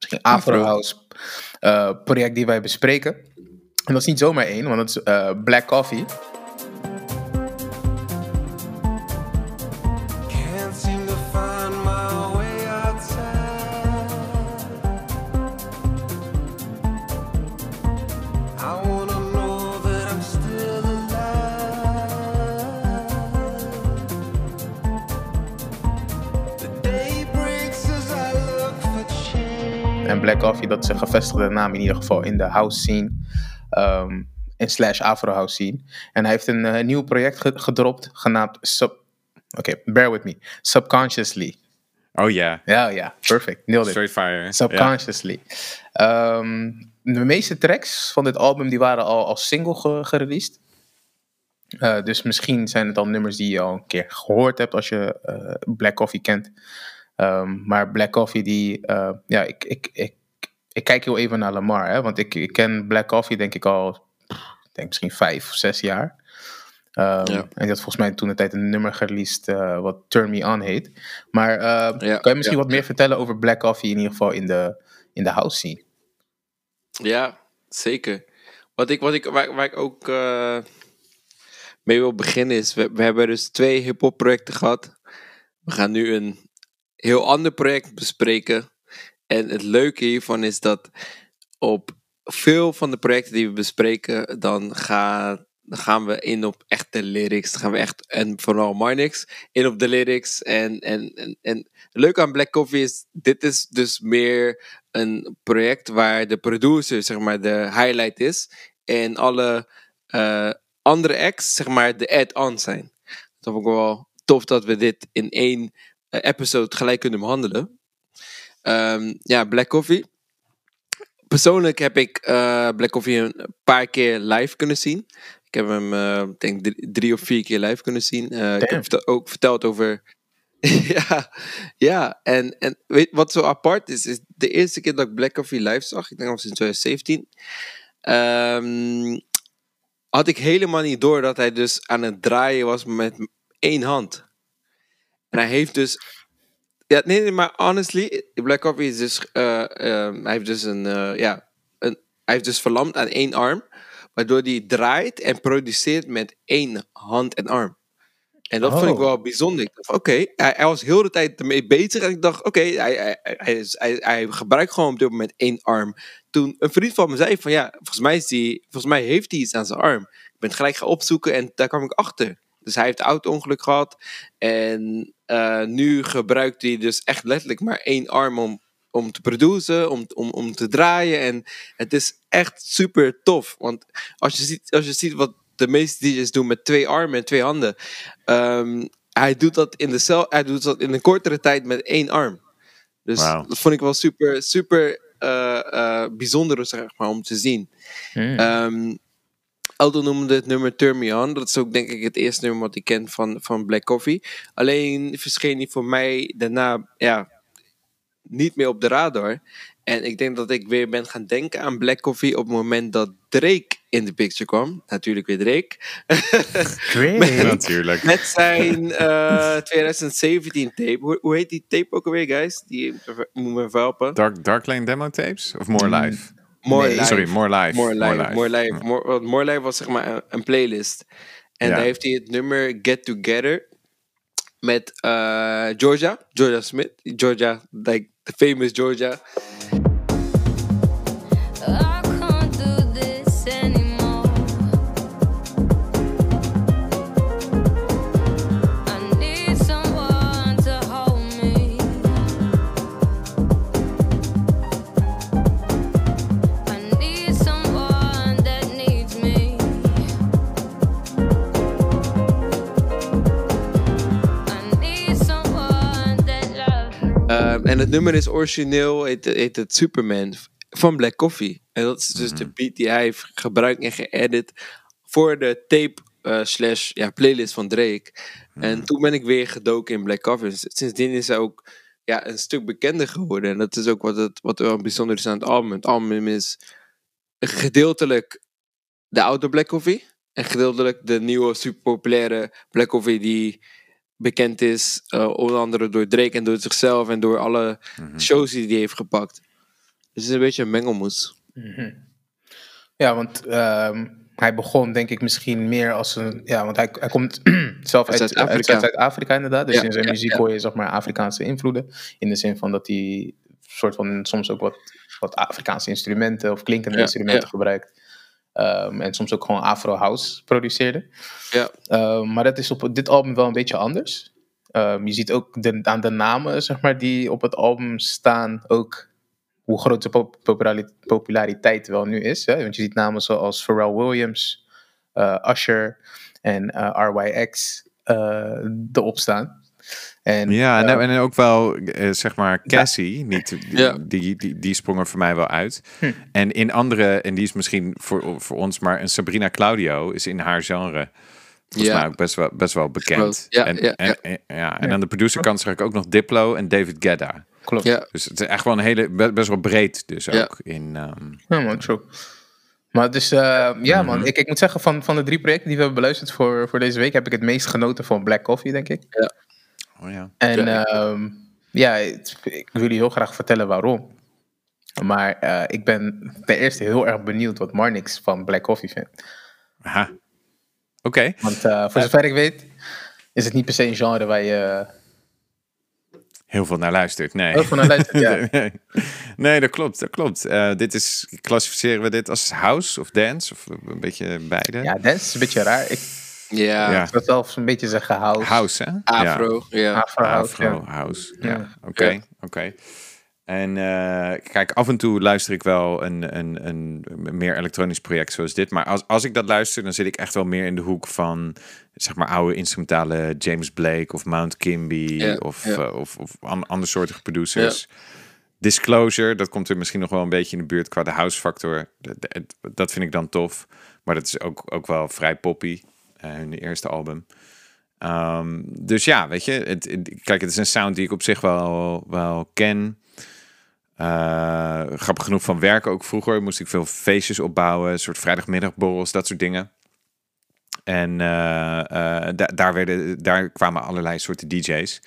misschien afro house eh, project die wij bespreken. En dat is niet zomaar één, want het is eh, Black Coffee. Dat is een gevestigde naam in ieder geval in de house scene. ehm, en slash afro house scene. En hij heeft een eh, nieuw project ge- gedropt genaamd Sub... Oké, bear with me. Subconsciously. Oh ja, Ja, ja, perfect. Nailed it. Straight Fire. Subconsciously. Ehm, de meeste tracks van dit album die waren al als single ge- gereleased. Eh, dus misschien zijn het al nummers die je al een keer gehoord hebt als je eh, Black Coffee kent. Ehm, maar Black Coffee, die, ja, ik, ik, ik, ik kijk heel even naar Lamar, hè, want ik, ik ken Black Coffee denk ik al, denk misschien vijf of zes jaar. Ehm, Ja. En die had volgens mij toen de tijd een nummer gereleased eh, wat Turn Me On heet. Maar Ja, kan je misschien ja. wat meer vertellen over Black Coffee in ieder geval in de, in de house scene? Ja, zeker. Wat ik, wat ik, waar, waar ik ook eh, mee wil beginnen is, we, we hebben dus twee hip-hop projecten gehad. We gaan nu een heel ander project bespreken. En het leuke hiervan is dat op veel van de projecten die we bespreken, dan, dan gaan we in op echte lyrics. Dan gaan we echt, en vooral Marnix, in op de lyrics. En, en, en, en het leuke aan Black Coffee is, dit is dus meer een project waar de producer, zeg maar, de highlight is. En alle eh, andere acts, zeg maar, de add-on zijn. Dat vond ik wel tof dat we dit in één eh, episode gelijk kunnen behandelen. Ehm, ja, Black Coffee. Persoonlijk heb ik eh, Black Coffee een paar keer live kunnen zien. Ik heb hem, eh, denk drie, drie of vier keer live kunnen zien. Eh, ik heb vertel- ook verteld over. ja, ja, en, en weet wat zo apart is, is de eerste keer dat ik Black Coffee live zag, ik denk dat was in 2017, ehm, had ik helemaal niet door dat hij dus aan het draaien was met één hand. En hij heeft dus ja, nee, nee, maar honestly, Black Coffee is dus, eh, ehm, hij heeft dus een, eh, ja, een, hij heeft dus verlamd aan één arm, waardoor hij draait en produceert met één hand en arm. En dat vond ik Oh. wel bijzonder. Ik dacht, oké, hij, hij was heel de tijd ermee bezig en ik dacht, oké, hij, hij, hij, hij, hij gebruikt gewoon op dit moment één arm. Toen een vriend van me zei van, ja, volgens mij, is die, volgens mij heeft hij iets aan zijn arm. Ik ben het gelijk gaan opzoeken en daar kwam ik achter. Dus hij heeft een auto-ongeluk gehad. En eh, nu gebruikt hij dus echt letterlijk maar één arm om, om te produceren, om, om, om te draaien. En het is echt super tof. Want als je ziet, als je ziet wat de meeste DJ's doen met twee armen en twee handen. ehm, hij, doet dat in de cel, hij doet dat in een kortere tijd met één arm. Dus dat vond ik wel super, super eh, eh, bijzonder zeg maar, om te zien. Hmm. Ehm Aldo noemde het nummer Turn Me On. Dat is ook denk ik het eerste nummer wat ik ken van, van Black Coffee. Alleen verscheen die voor mij daarna ja, niet meer op de radar. En ik denk dat ik weer ben gaan denken aan Black Coffee op het moment dat Drake in de picture kwam. Natuurlijk weer Drake. Drake. Natuurlijk. Met zijn eh, 2017 tape. Hoe, hoe heet die tape ook alweer, guys? Die moet me even helpen. Dark, Dark Lane demo tapes? Of More Mm, Life? More Nee, Life. Sorry, More Life. More Life. Life. More Life. More, More Life was zeg maar een, een playlist. En Ja. daar heeft hij het nummer Get Together met eh, Georgia. Georgia Smith. Georgia, like the famous Georgia. En het nummer is origineel, heet, heet het Superman van Black Coffee. En dat is dus de beat die hij heeft gebruikt en geëdit voor de tape eh, slash ja, playlist van Drake. En toen ben ik weer gedoken in Black Coffee. Sindsdien is hij ook ja, een stuk bekender geworden. En dat is ook wat, het, wat wel bijzonder is aan het album. Het album is gedeeltelijk de oude Black Coffee. En gedeeltelijk de nieuwe superpopulaire Black Coffee die bekend is. eh, onder andere door Drake en door zichzelf en door alle shows die hij heeft gepakt. Dus het is een beetje een mengelmoes. Mhm. Ja, want ehm, hij begon denk ik misschien meer als een... Ja, want hij, hij komt zelf Uit uit Zuid-Afrika. uit Zuid-Afrika inderdaad. Dus Ja, in zijn ja, muziek ja. hoor je zeg maar Afrikaanse invloeden. In de zin van dat hij soort van soms ook wat, wat Afrikaanse instrumenten of klinkende Ja, instrumenten ja. gebruikt. Ehm, en soms ook gewoon Afro-house produceerde. Ja. Ehm, maar dat is op dit album wel een beetje anders. Ehm, je ziet ook de, aan de namen zeg maar, die op het album staan ook hoe groot de pop- populari- populariteit wel nu is. Hè? Want je ziet namen zoals Pharrell Williams, eh, Usher en eh, RYX eh erop staan. En, Ja, en, eh, en ook wel, eh, zeg maar, Cassie, niet, die, Ja. die, die, die sprong er voor mij wel uit. Hm. En in andere, en die is misschien voor, voor ons, maar een Sabrina Claudio is in haar genre volgens Ja. mij ook best wel, best wel bekend. Ja, en, ja, en, en- ja, en aan de producerkant zag ik ook nog Diplo en David Guetta. klopt. Ja, Dus het is echt wel een hele, be- best wel breed dus Ja. ook. In, ehm, Ja, man, true. Maar dus, eh, ja, man. Ik, ik moet zeggen, van, van de drie projecten die we hebben beluisterd voor, voor deze week, heb ik het meest genoten van Black Coffee, denk ik. Oh ja. En Ja, ehm, ja, het- ik wil jullie heel graag vertellen waarom. Maar eh, ik ben ten eerste heel erg benieuwd wat Marnix van Black Coffee vindt. Aha. Oké. Want eh, voor zover ik weet, is het niet per se een genre waar je Heel veel naar luistert. Nee. heel veel naar luistert. Ja. nee. nee, dat klopt. Dat klopt. Eh, dit is, klassificeren we dit als house of dance? Of een beetje beide? ja, dance is een beetje raar. Ik ja. Ja. zou zelfs een beetje zeggen house. House, hè? Afro, ja. Afro, Ja. house, Afro ja. house. Ja, Ja. oké. Ja. oké. En eh, kijk, af en toe luister ik wel een, een, een, meer elektronisch project zoals dit. Maar als, als ik dat luister, dan zit ik echt wel meer in de hoek van, zeg maar, oude instrumentale James Blake of Mount Kimby Ja, of, ja. eh, of, of an, andersoortige producers. Disclosure, dat komt er misschien nog wel een beetje in de buurt qua de house factor. Dat, dat- dat vind ik dan tof. Maar dat is ook, ook wel vrij poppy, hun eerste album. Ehm, dus ja, weet je, het, kijk, het is een sound die ik op zich wel, wel ken. Eh, grappig genoeg van werken ook vroeger moest ik veel feestjes opbouwen, een soort vrijdagmiddagborrels, dat soort dingen. En eh, eh, da- daar, werden, daar kwamen allerlei soorten DJ's.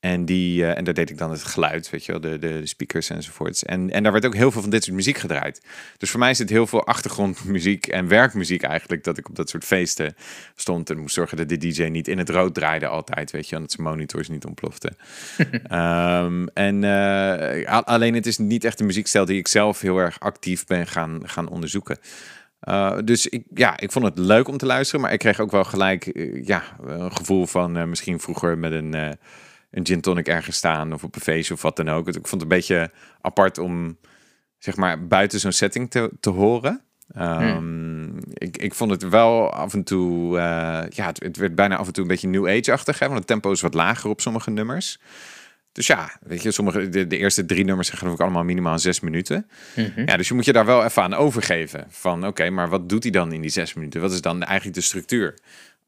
En, die, eh, en daar deed ik dan het geluid, weet je wel, de, de, speakers enzovoorts. En, en daar werd ook heel veel van dit soort muziek gedraaid. Dus voor mij is het heel veel achtergrondmuziek en werkmuziek eigenlijk, dat ik op dat soort feesten stond en moest zorgen dat de DJ niet in het rood draaide altijd, weet je, en dat zijn monitors niet ontploften. Ehm, en eh, alleen het is niet echt een muziekstijl die ik zelf heel erg actief ben gaan, gaan onderzoeken. Uh, dus ik, ja, ik vond het leuk om te luisteren, maar ik kreeg ook wel gelijk ja, een gevoel van misschien vroeger met een, een gin tonic ergens staan of op een feestje of wat dan ook. Ik vond het een beetje apart om zeg maar buiten zo'n setting te, te horen. Um, hmm. ik, ik vond het wel af en toe, uh, ja, het, het, werd bijna af en toe een beetje New Age-achtig, hè, want het tempo is wat lager op sommige nummers. Dus ja, weet je, sommige, de, de eerste drie nummers zijn geloof ik allemaal minimaal zes minuten. Mm-hmm. Ja, dus je moet je daar wel even aan overgeven. Van oké, okay, maar wat doet hij dan in die zes minuten? Wat is dan eigenlijk de structuur?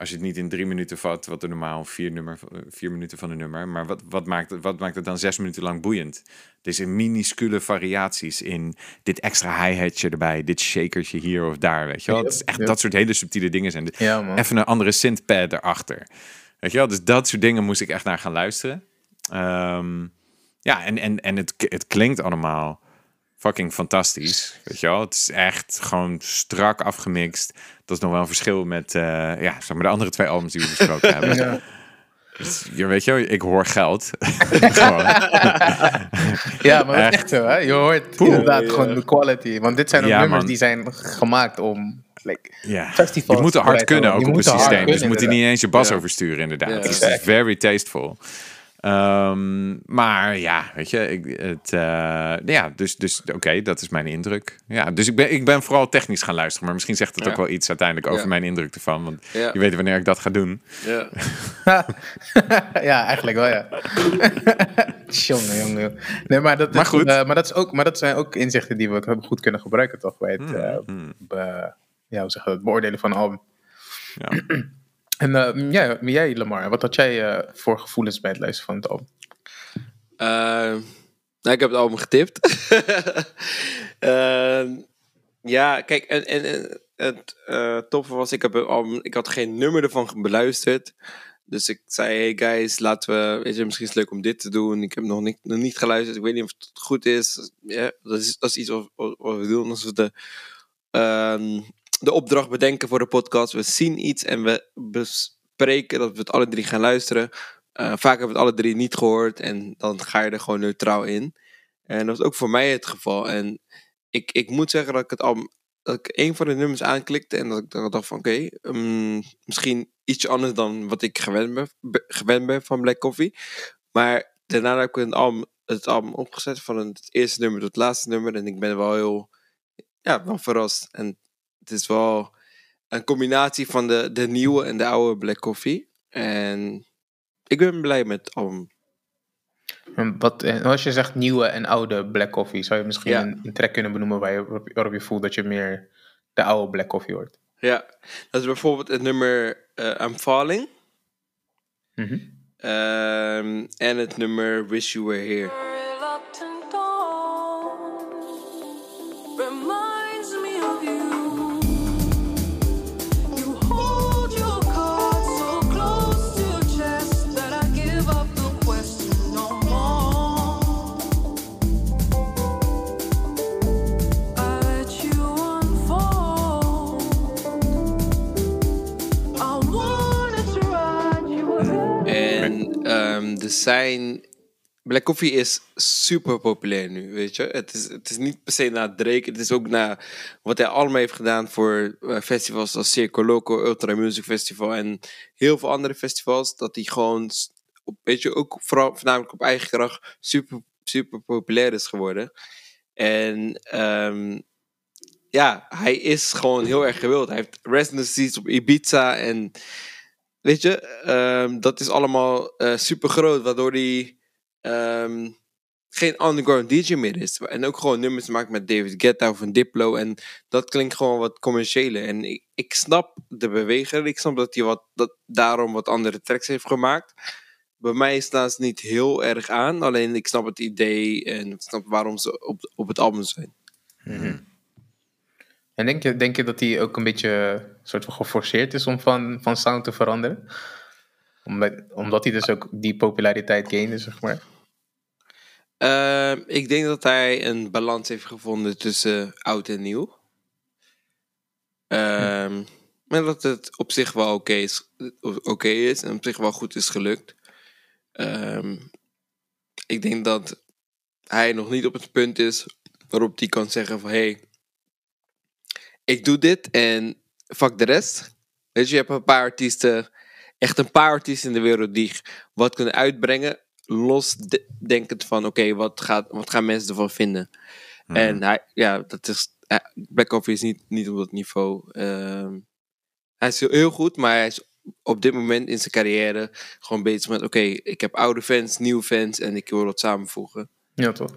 Als je het niet in drie minuten vat, wat er normaal vier, nummer, vier minuten van een nummer. Maar wat, wat, maakt het, wat maakt het dan zes minuten lang boeiend? Deze minuscule variaties in dit extra hi-hatje erbij, dit shakertje hier of daar, weet je wel? Het is echt ja. dat soort hele subtiele dingen zijn. Ja, man. Even een andere synthpad erachter. Weet je wel? Dus dat soort dingen moest ik echt naar gaan luisteren. Um, ja, en, en, en het, het klinkt allemaal fucking fantastisch. Weet je wel? Het is echt gewoon strak afgemixt. Dat is nog wel een verschil met uh, ja, zeg maar de andere twee albums die we besproken hebben. Ja. Dus, je weet je, ik hoor geld. ja, maar echt zo, hè? Je hoort Poeh, inderdaad ja. gewoon de quality. Want dit zijn ook ja, nummers man. die zijn gemaakt om like, ja. festivals Je moet er hard kunnen, ook je op een er systeem. Dus kunnen, moet hij niet eens je bas Ja. oversturen, inderdaad. Ja. Het is very tasteful. Ehm, maar ja, weet je, ik, het, eh, ja, dus, dus oké, dat is mijn indruk. Ja, dus ik ben, ik ben vooral technisch gaan luisteren, maar misschien zegt het Ja. ook wel iets uiteindelijk over Ja. mijn indruk ervan, want Ja. je weet wanneer ik dat ga doen. Ja. ja, eigenlijk wel, ja. jongen, jongen. Nee, maar dat, Maar goed. eh, maar, dat is ook, maar dat zijn ook inzichten die we goed kunnen gebruiken, toch? Bij het, be- ja, hoe zeg je dat? het beoordelen van een album. Ja. En eh, jij, jij, Lamar, wat had jij eh, voor gevoelens bij het luisteren van het album? Ehm, nou, ik heb het album getipt. Ehm, ja, kijk, en, en, het eh toffe was, ik, heb het album, ik had geen nummer ervan beluisterd. Dus ik zei, hey guys, laten we, weet je, misschien is het leuk om dit te doen. Ik heb nog niet, nog niet geluisterd, ik weet niet of het goed is. Ja, dat, is dat is iets wat we doen als we de, ehm, de opdracht bedenken voor de podcast. We zien iets en we bespreken dat we het alle drie gaan luisteren. Eh, vaak hebben we het alle drie niet gehoord en dan ga je er gewoon neutraal in. En dat was ook voor mij het geval. En ik, ik moet zeggen dat ik het album, dat ik een van de nummers aanklikte en dat ik dacht van oké, mm, misschien iets anders dan wat ik gewend ben, be- gewend ben van Black Coffee. Maar daarna heb ik het album, het album opgezet van het eerste nummer tot het laatste nummer en ik ben wel heel, ja, wel verrast. En het is wel een combinatie van de, de nieuwe en de oude Black Coffee. En ik ben blij met het album. Wat, als je zegt nieuwe en oude Black Coffee, zou je misschien Ja. een, een track kunnen benoemen waar je, waarop, je voelt dat je meer de oude Black Coffee hoort? Ja, dat is bijvoorbeeld het nummer eh, I'm Falling. Mhm. Ehm, en het nummer Wish You Were Here. Zijn... Black Coffee is super populair nu, weet je. Het is, het is niet per se naar Drake. Het is ook naar wat hij allemaal heeft gedaan voor eh, festivals als Circo Loco, Ultra Music Festival en heel veel andere festivals. Dat hij gewoon, weet je, ook vooral voornamelijk op eigen kracht super, super populair is geworden. En ehm, ja, hij is gewoon heel erg gewild. Hij heeft residencies op Ibiza en weet je, ehm, dat is allemaal eh, super groot, waardoor hij ehm, geen underground DJ meer is. En ook gewoon nummers maakt met David Guetta of een Diplo. En dat klinkt gewoon wat commerciëler. En ik, snap de beweger. Ik snap dat hij wat, dat daarom wat andere tracks heeft gemaakt. Bij mij staan ze niet heel erg aan. Alleen ik snap het idee en ik snap waarom ze op, op het album zijn. En denk je, denk dat hij ook een beetje soort van geforceerd is om van, van sound te veranderen? Omdat, hij dus ook die populariteit gainde, zeg maar. Ehm, ik denk dat hij een balans heeft gevonden tussen oud en nieuw. Ehm, Maar dat het op zich wel oké is, is en op zich wel goed is gelukt. Ehm, ik denk dat hij nog niet op het punt is waarop hij kan zeggen van... Hey, ik doe dit en fuck de rest. Weet je, je hebt een paar artiesten, echt een paar artiesten in de wereld die wat kunnen uitbrengen. Los de- denkend van, oké, wat, gaat, wat gaan mensen ervan vinden? En hij, ja, dat is, eh, Black Coffee is niet, niet op dat niveau. Ehm, hij is heel, heel goed, maar hij is op dit moment in zijn carrière gewoon bezig met, oké, ik heb oude fans, nieuwe fans en ik wil dat samenvoegen. Ja, toch?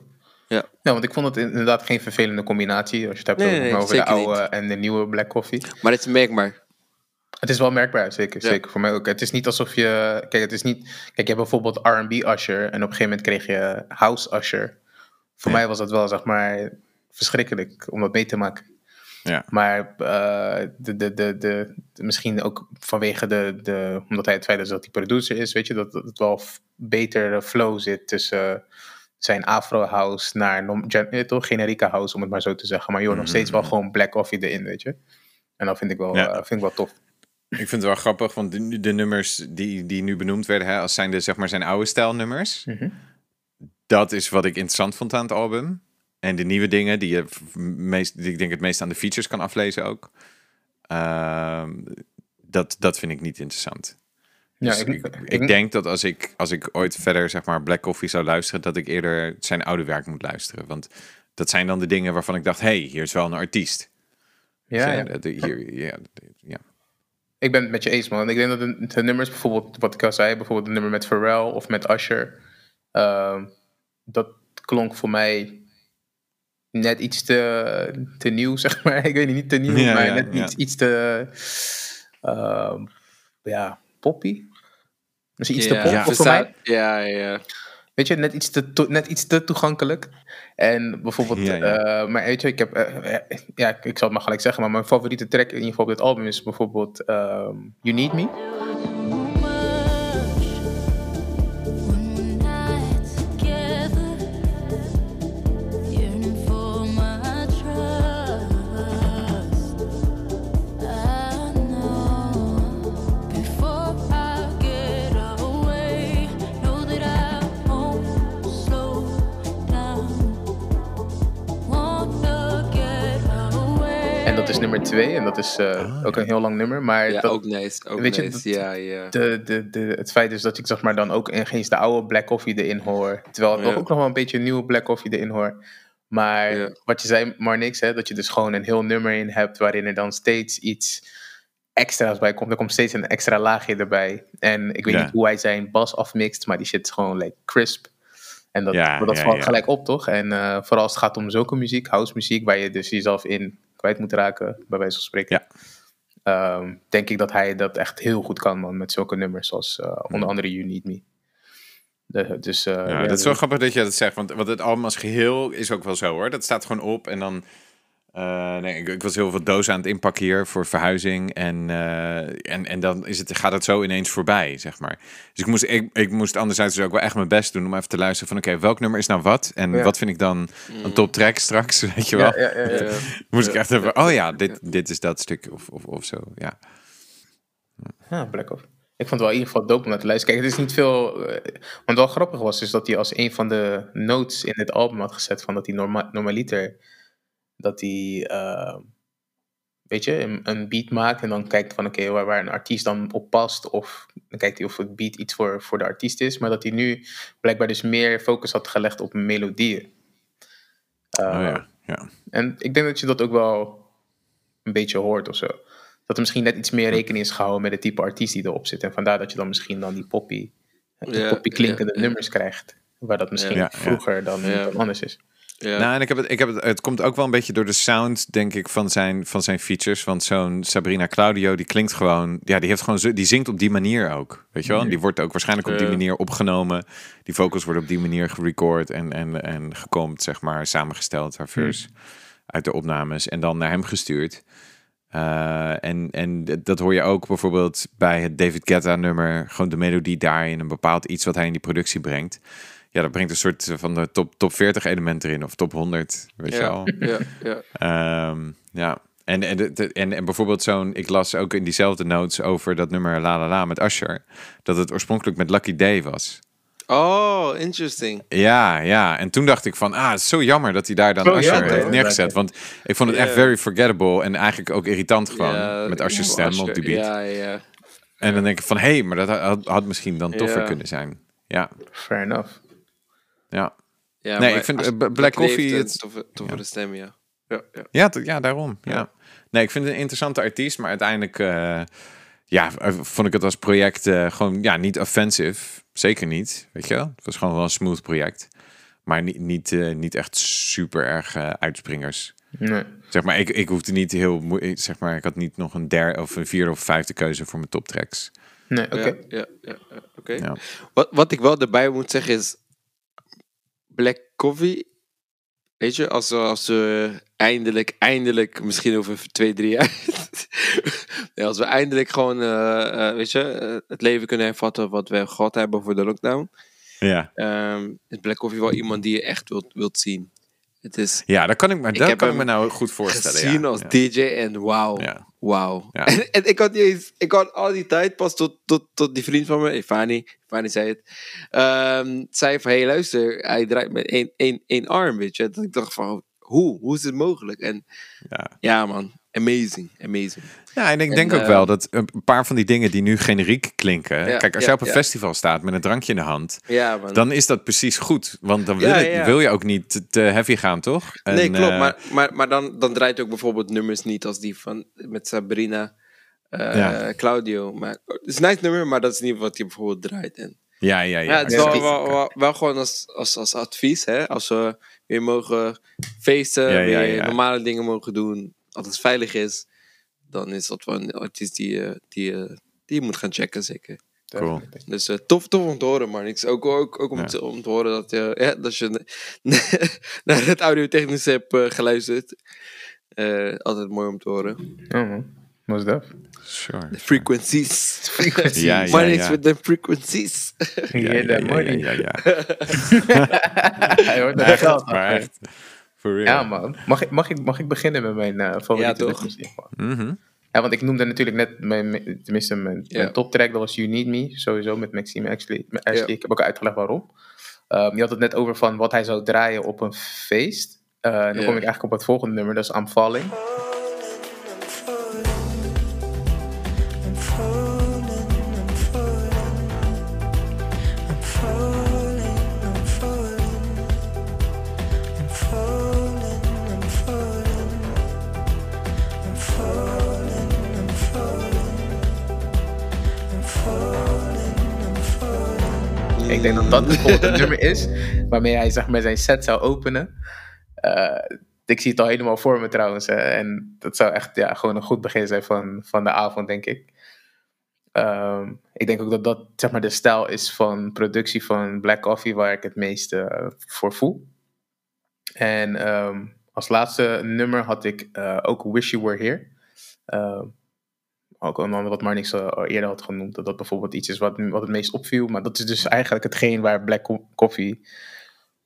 Ja. Ja, want ik vond het inderdaad geen vervelende combinatie. Als je het hebt Nee, over, nee, nee, over de oude en de nieuwe Black Coffee. Maar het is merkbaar. Het is wel merkbaar, zeker. Ja. Zeker voor mij ook. Het is niet alsof je. Kijk, het is niet. Kijk, je hebt bijvoorbeeld RB Usher. En op een gegeven moment kreeg je House Usher. Voor mij was dat wel, zeg maar, verschrikkelijk om dat mee te maken. Ja. Maar eh, de, de, de, de, de- misschien ook vanwege de, de. Omdat hij het feit is dat hij producer is, weet je, dat, dat het wel f- beter flow zit tussen zijn Afro House naar nom- gen- eh, toch generieke house, om het maar zo te zeggen. Maar joh, nog steeds wel gewoon Black Coffee erin, weet je. En dat vind ik wel, Ja. eh, vind ik wel tof. Ik vind het wel grappig, want de, de nummers die, die nu benoemd werden, hè, als zijn de, zeg maar, zijn oude stijlnummers. Mhm. Dat is wat ik interessant vond aan het album. En de nieuwe dingen, die, je meest, die ik denk het meest aan de features kan aflezen ook. Ehm, dat, dat vind ik niet interessant. Ja, Dus ik- ik, ik- ik, denk dat als ik, als ik ooit verder zeg maar Black Coffee zou luisteren, dat ik eerder zijn oude werk moet luisteren. Want dat zijn dan de dingen waarvan ik dacht, hey, hier is wel een artiest. Ja, ja. Hier, ja, ja. Ik ben het met je eens, man. Ik denk dat de, nummers, bijvoorbeeld wat ik al zei, bijvoorbeeld de nummer met Pharrell of met Usher, ehm, dat klonk voor mij net iets te, te nieuw, zeg maar. Ik weet niet, niet te nieuw, Ja, maar net iets, iets te, ehm, ja, poppy. Misschien iets te pop voor mij. Ja, ja. Weet je, net iets te, to- net iets te toegankelijk. En bijvoorbeeld, Ja, ja. eh, maar weet je, ik heb, eh, eh, ja, ik zal het maar gelijk zeggen, maar mijn favoriete track in ieder geval op dit album is bijvoorbeeld ehm, You Need Me. En dat is nummer twee en dat is eh, ook een heel lang nummer. Maar Ja, dat, ook nice. Ook weet je, nice. dat- ja, ja. de, de, de, het feit is dat ik zeg maar dan ook in eens de oude Black Coffee erin hoor. Terwijl ik Ja. ook nog wel een beetje nieuwe Black Coffee erin hoor. Maar Ja. wat je zei, maar niks, hè, dat je dus gewoon een heel nummer in hebt waarin er dan steeds iets extra's bij komt. Er komt steeds een extra laagje erbij. En ik weet Ja. niet hoe hij zijn bas afmixt, maar die shit is gewoon like, crisp. En dat, Ja, dat ja, valt ja. gelijk op, toch? En eh, vooral als het gaat om zulke muziek, house muziek, waar je dus jezelf in kwijt moet raken, bij wijze van spreken. Ja. Ehm, denk ik dat hij dat echt heel goed kan, man, met zulke nummers als eh, onder andere You Need Me. De- dus, eh, Ja, ja, dat is wel grappig dat je dat zegt, want, want het album als geheel is ook wel zo hoor. Dat staat gewoon op en dan... eh, nee, ik, ik was heel veel dozen aan het inpakken hier voor verhuizing. En, eh, en, en dan is het, gaat het zo ineens voorbij, zeg maar. Dus ik moest, ik, ik moest anderzijds dus ook wel echt mijn best doen om even te luisteren van... Oké, welk nummer is nou wat? En Ja. wat vind ik dan een top track straks, weet je wel? Ja, ja, ja, ja. Ja. Moest ik echt even... Oh ja, dit, dit is dat stuk of, of, of zo, ja. Ja, Black Ops. Ik vond het wel in ieder geval dope om naar te luisteren. Kijk, het is niet veel... eh, want wel grappig was, is dat hij als een van de notes in het album had gezet... van dat hij norma normaliter... dat hij... eh, weet je, een, een beat maakt en dan kijkt van... oké, waar, waar een artiest dan op past... of dan kijkt hij of het beat iets voor, voor de artiest is... maar dat hij nu blijkbaar dus meer focus had gelegd op melodieën. Eh, Oh ja, ja. En ik denk dat je dat ook wel een beetje hoort of zo. Dat er misschien net iets meer rekening is gehouden met het type artiest die erop zit. En vandaar dat je dan misschien dan die poppy, die Ja, poppy klinkende ja, ja. nummers krijgt. Waar dat misschien Ja, ja. vroeger dan, Ja. dan anders is. Ja. Nou, en ik heb het, ik heb het, het komt ook wel een beetje door de sound, denk ik, van zijn, van zijn features. Want zo'n Sabrina Claudio, die klinkt gewoon, ja, die heeft gewoon, zo, die zingt op die manier ook, weet je wel? En die wordt ook waarschijnlijk op die manier opgenomen. Die vocals worden op die manier gerecord en, en, en gekomen, zeg maar, samengesteld, haar verse uit de opnames en dan naar hem gestuurd. Eh, en, en dat hoor je ook bijvoorbeeld bij het David Guetta nummer, gewoon de melodie daarin, een bepaald iets wat hij in die productie brengt. Ja, dat brengt een soort van de top, top 40 elementen erin, of top 100, weet je wel. ja, ja, ja. Ehm, ja. En, en, en, en bijvoorbeeld zo'n, ik las ook in diezelfde notes over dat nummer La La La met Usher, dat het oorspronkelijk met Lucky Day was. Oh, interesting. Ja, ja. En toen dacht ik van, ah, het is zo jammer dat hij daar dan Zo Usher jammer, heeft neergezet. Want ik vond het echt Ja. very forgettable en eigenlijk ook irritant gewoon Ja, met Usher's ja, stem Usher, op die beat. Ja, ja. En dan denk ik van, hé, hey, maar dat had, had misschien dan toffer Ja. kunnen zijn. Ja, Fair enough. Ja. ja Nee, ik vind, eh, Black Coffee, het- toffe, toffe stem, ja. Ja, ja. Ja, ja daarom. Ja. Nee, ik vind het een interessante artiest, maar uiteindelijk eh, ja, eh, vond ik het als project eh, gewoon ja, niet offensive. Zeker niet, weet je wel. Het was gewoon wel een smooth project. Maar niet, niet, eh, niet echt super erg uitspringers. Nee. Zeg maar, ik, ik hoefde niet heel moe- zeg maar, ik had niet nog een derde of een vierde of vijfde keuze voor mijn top tracks. Nee, oké. Ja, ja, ja, ja, oké. Ja. Wat, wat ik wel erbij moet zeggen is... Black Coffee... Weet je, als we, als we eindelijk, eindelijk, misschien over twee, drie jaar... nee, als we eindelijk gewoon, eh, eh, weet je, eh, het leven kunnen hervatten wat we gehad hebben voor de lockdown... Ja. ehm, is Black Coffee wel iemand die je echt wilt, wilt zien. Het is Ja, dat kan ik, Ik dat kan ik me nou goed voorstellen. gezien ja. als ja. DJ en wauw. Ja. Wauw. Ja. En, en ik had niet eens, ik had al die tijd pas tot, tot, tot die vriend van me, Fani, Fani zei het, ehm, zei van, hé hey, luister, hij draait met één, één, één arm, weet je. Dat ik dacht van, hoe? Hoe is het mogelijk? En Ja. ja man, amazing, amazing. Ja, en ik En, denk ook eh, wel dat een paar van die dingen die nu generiek klinken. Ja, kijk, als ja, jij op een ja. festival staat met een drankje in de hand, dan is dat precies goed. Want dan wil, wil je ook niet te- heavy gaan, toch? En, nee, klopt. eh, maar maar, maar dan, dan draait ook bijvoorbeeld nummers niet als die van met Sabrina, eh. Claudio. Maar, het is een nice nummer, maar dat is niet wat je bijvoorbeeld draait. En, Ja, ja, ja. het is wel, wel, wel, wel gewoon als, als, als advies. Hè? Als we weer mogen feesten, weer normale dingen mogen doen, als het veilig is, dan is dat wel een artiest die, die, die je moet gaan checken, zeker. Cool. Dus eh, tof, tof om te horen, man. Ik, ook, ook, ook om, Ja. te, om te horen dat, je ja, dat je naar het audio-technisch hebt eh, geluisterd. Eh, altijd mooi om te horen. Ja, man. Most def. Sure. De frequencies. Ja, ja, maar niks ja. met de frequencies. Ja, Ja, ja, dat ja. Hij hoort Echt, maar echt. For real. Ja, man. Mag ik, mag ik, mag ik beginnen met mijn eh favoriete Ja, toch? nummers in ieder geval? Mhm. Ja, want ik noemde natuurlijk net mijn, tenminste mijn, mijn toptrack, dat was You Need Me, sowieso met Maxime Ashley. Ik heb ook uitgelegd waarom. Um, je had het net over van wat hij zou draaien op een feest. Eh, dan Ja. kom ik eigenlijk op het volgende nummer, dat is I'm Falling. Denk dat dat bijvoorbeeld een nummer is waarmee hij zeg maar, zijn set zou openen. Eh, ik zie het al helemaal voor me trouwens. hè. En dat zou echt ja, gewoon een goed begin zijn van, van de avond, denk ik. Ehm, ik denk ook dat dat zeg maar, de stijl is van productie van Black Coffee waar ik het meeste eh, voor voel. En ehm, als laatste nummer had ik eh, ook Wish You Were Here. Ook een ander wat Marnix eh, al eerder had genoemd. Dat dat bijvoorbeeld iets is wat, wat het meest opviel. Maar dat is dus eigenlijk hetgeen waar Black Co- Coffee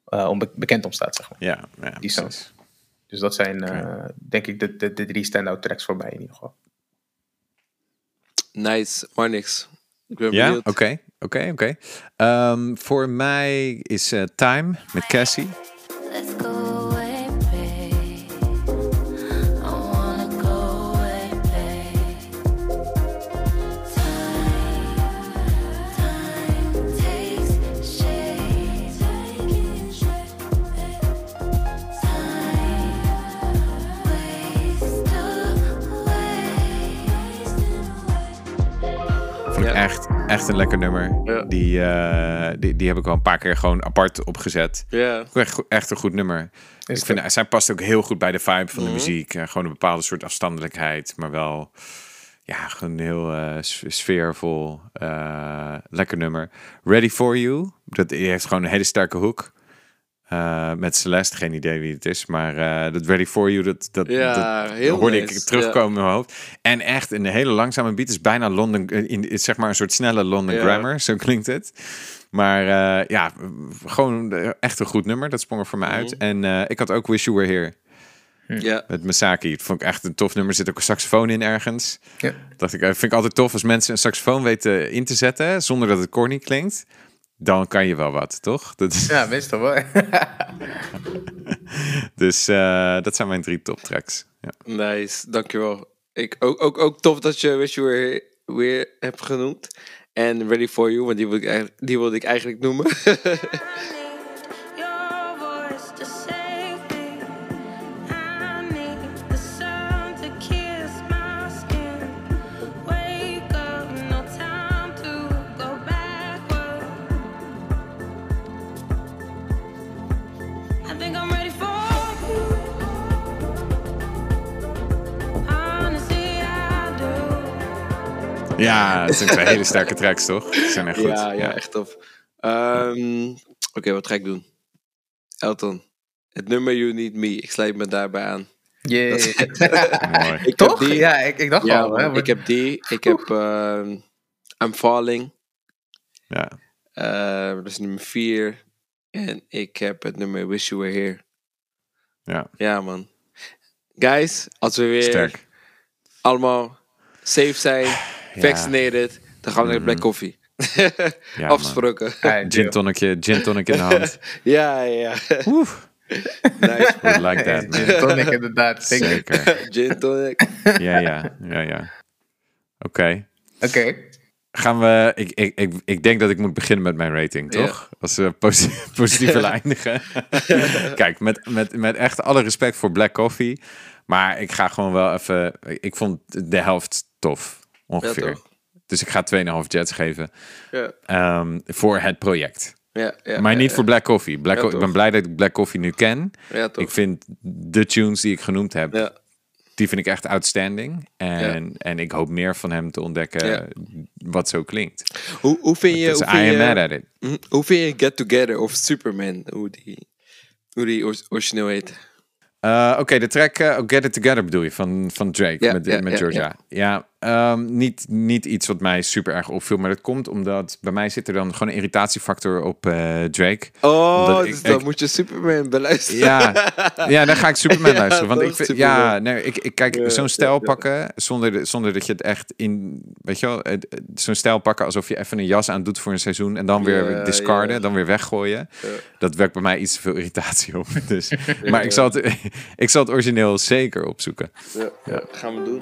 eh, om be- bekend om staat, zeg maar. Ja, ja, Die precies. Dus dat zijn, eh, denk ik, de, de, de drie stand-out tracks voor mij in ieder geval. Nice, maar niks. Ik ben Ja, oké, oké, oké. Ehm, Voor mij is eh, Time met Cassie. Echt, een lekker nummer. Ja. Die, eh, die, die heb ik wel een paar keer gewoon apart opgezet. Ja, Echt, echt een goed nummer. Is ik vind, zij past ook heel goed bij de vibe van de Mhm. muziek. Eh, gewoon een bepaalde soort afstandelijkheid, maar wel ja, gewoon heel eh, sfeervol. eh, lekker nummer. Ready for You. Dat die heeft gewoon een hele sterke hoek. Eh, met Celeste, geen idee wie het is. Maar eh, dat Ready for You, dat, dat, Ja, dat heel hoorde nice, ik terugkomen in mijn hoofd. En echt een hele langzame beat. is bijna London, eh, in, zeg maar een soort snelle London Ja. grammar. Zo klinkt het. Maar eh, ja, gewoon echt een goed nummer. Dat sprong er voor mij uit. Mhm. En eh, ik had ook Wish You Were Here. ja. Met Masaki. Dat vond ik echt een tof nummer. Er zit ook een saxofoon in ergens. Ja. Dacht ik, vind ik altijd tof als mensen een saxofoon weten in te zetten. Zonder dat het corny klinkt. Dan kan je wel wat, toch? Dat is, Ja, meestal wel. dus eh, dat zijn mijn drie top tracks. Ja. Nice, dankjewel. Ik, ook, ook, ook tof dat je Wish You Were weer hebt genoemd. En Ready For You, want die wilde ik, die wilde ik eigenlijk noemen. Ja, het zijn twee hele sterke tracks, toch? Ze zijn echt goed. ja, ja, echt tof. Ehm, Oké, wat ga ik doen? Elton, het nummer You Need Me. Ik sluit me daarbij aan. Yeah. Mooi. Ik Toch? Heb die, Ja, ik, ik dacht ja, al. Hè, ik heb die. Ik heb ehm, I'm Falling. Ja. Eh, dat is nummer 4. En ik heb het nummer Wish You Were Here. Ja. Ja, man. Guys, als we weer Sterk. allemaal safe zijn. Vaccinated, dan gaan we naar de Black Mhm. Coffee. Ja. Afgesproken. Gin tonicje, gin tonic in de hand. ja, ja. Oeh. Nice. Would like that, man. Gin tonic inderdaad, zeker. Gin tonic. Ja, ja, ja, ja. Oké. Oké. Gaan we... Ik, ik, ik, ik denk dat ik moet beginnen met mijn rating, Ja. toch? Als we posi- positief willen eindigen. Kijk, met, met, met echt alle respect voor Black Coffee. Maar ik ga gewoon wel even... Ik vond de helft tof, ongeveer. dus ik ga 2,5 jets geven Ja, ehm, voor het project. ja, ja. maar niet voor Black Coffee. Black Co- ik ben blij dat ik Black Coffee nu ken. Ja, toch. Ik vind de tunes die ik genoemd heb, Ja, die vind ik echt outstanding. En, en ik hoop meer van hem te ontdekken wat zo klinkt. hoe, hoe vind je... Hoe I vind am je mad at it. Mhm. Hoe vind je Get Together of Superman? Hoe die, hoe die or- origineel heet. Uh, Oké, de track uh, Get It Together bedoel je, van, van Drake Ja, met, met ja, Georgia. Ja, ehm, niet, niet iets wat mij super erg opviel, maar dat komt omdat bij mij zit er dan gewoon een irritatiefactor op eh, Drake. Oh, dus dan ik- moet je Superman beluisteren. Ja, ja, dan ga ik Superman Ja, luisteren. Want ik vind, Superman. ja, nee, ik, ik kijk, Ja, zo'n stijl ja. pakken zonder, de- zonder dat je het echt in, weet je wel, zo'n stijl pakken alsof je even een jas aan doet voor een seizoen en dan weer discarden, dan weer weggooien. Dat werkt bij mij iets te veel irritatie op. Dus, maar ik zal, het, ik zal het origineel zeker opzoeken. Ja, gaan we doen.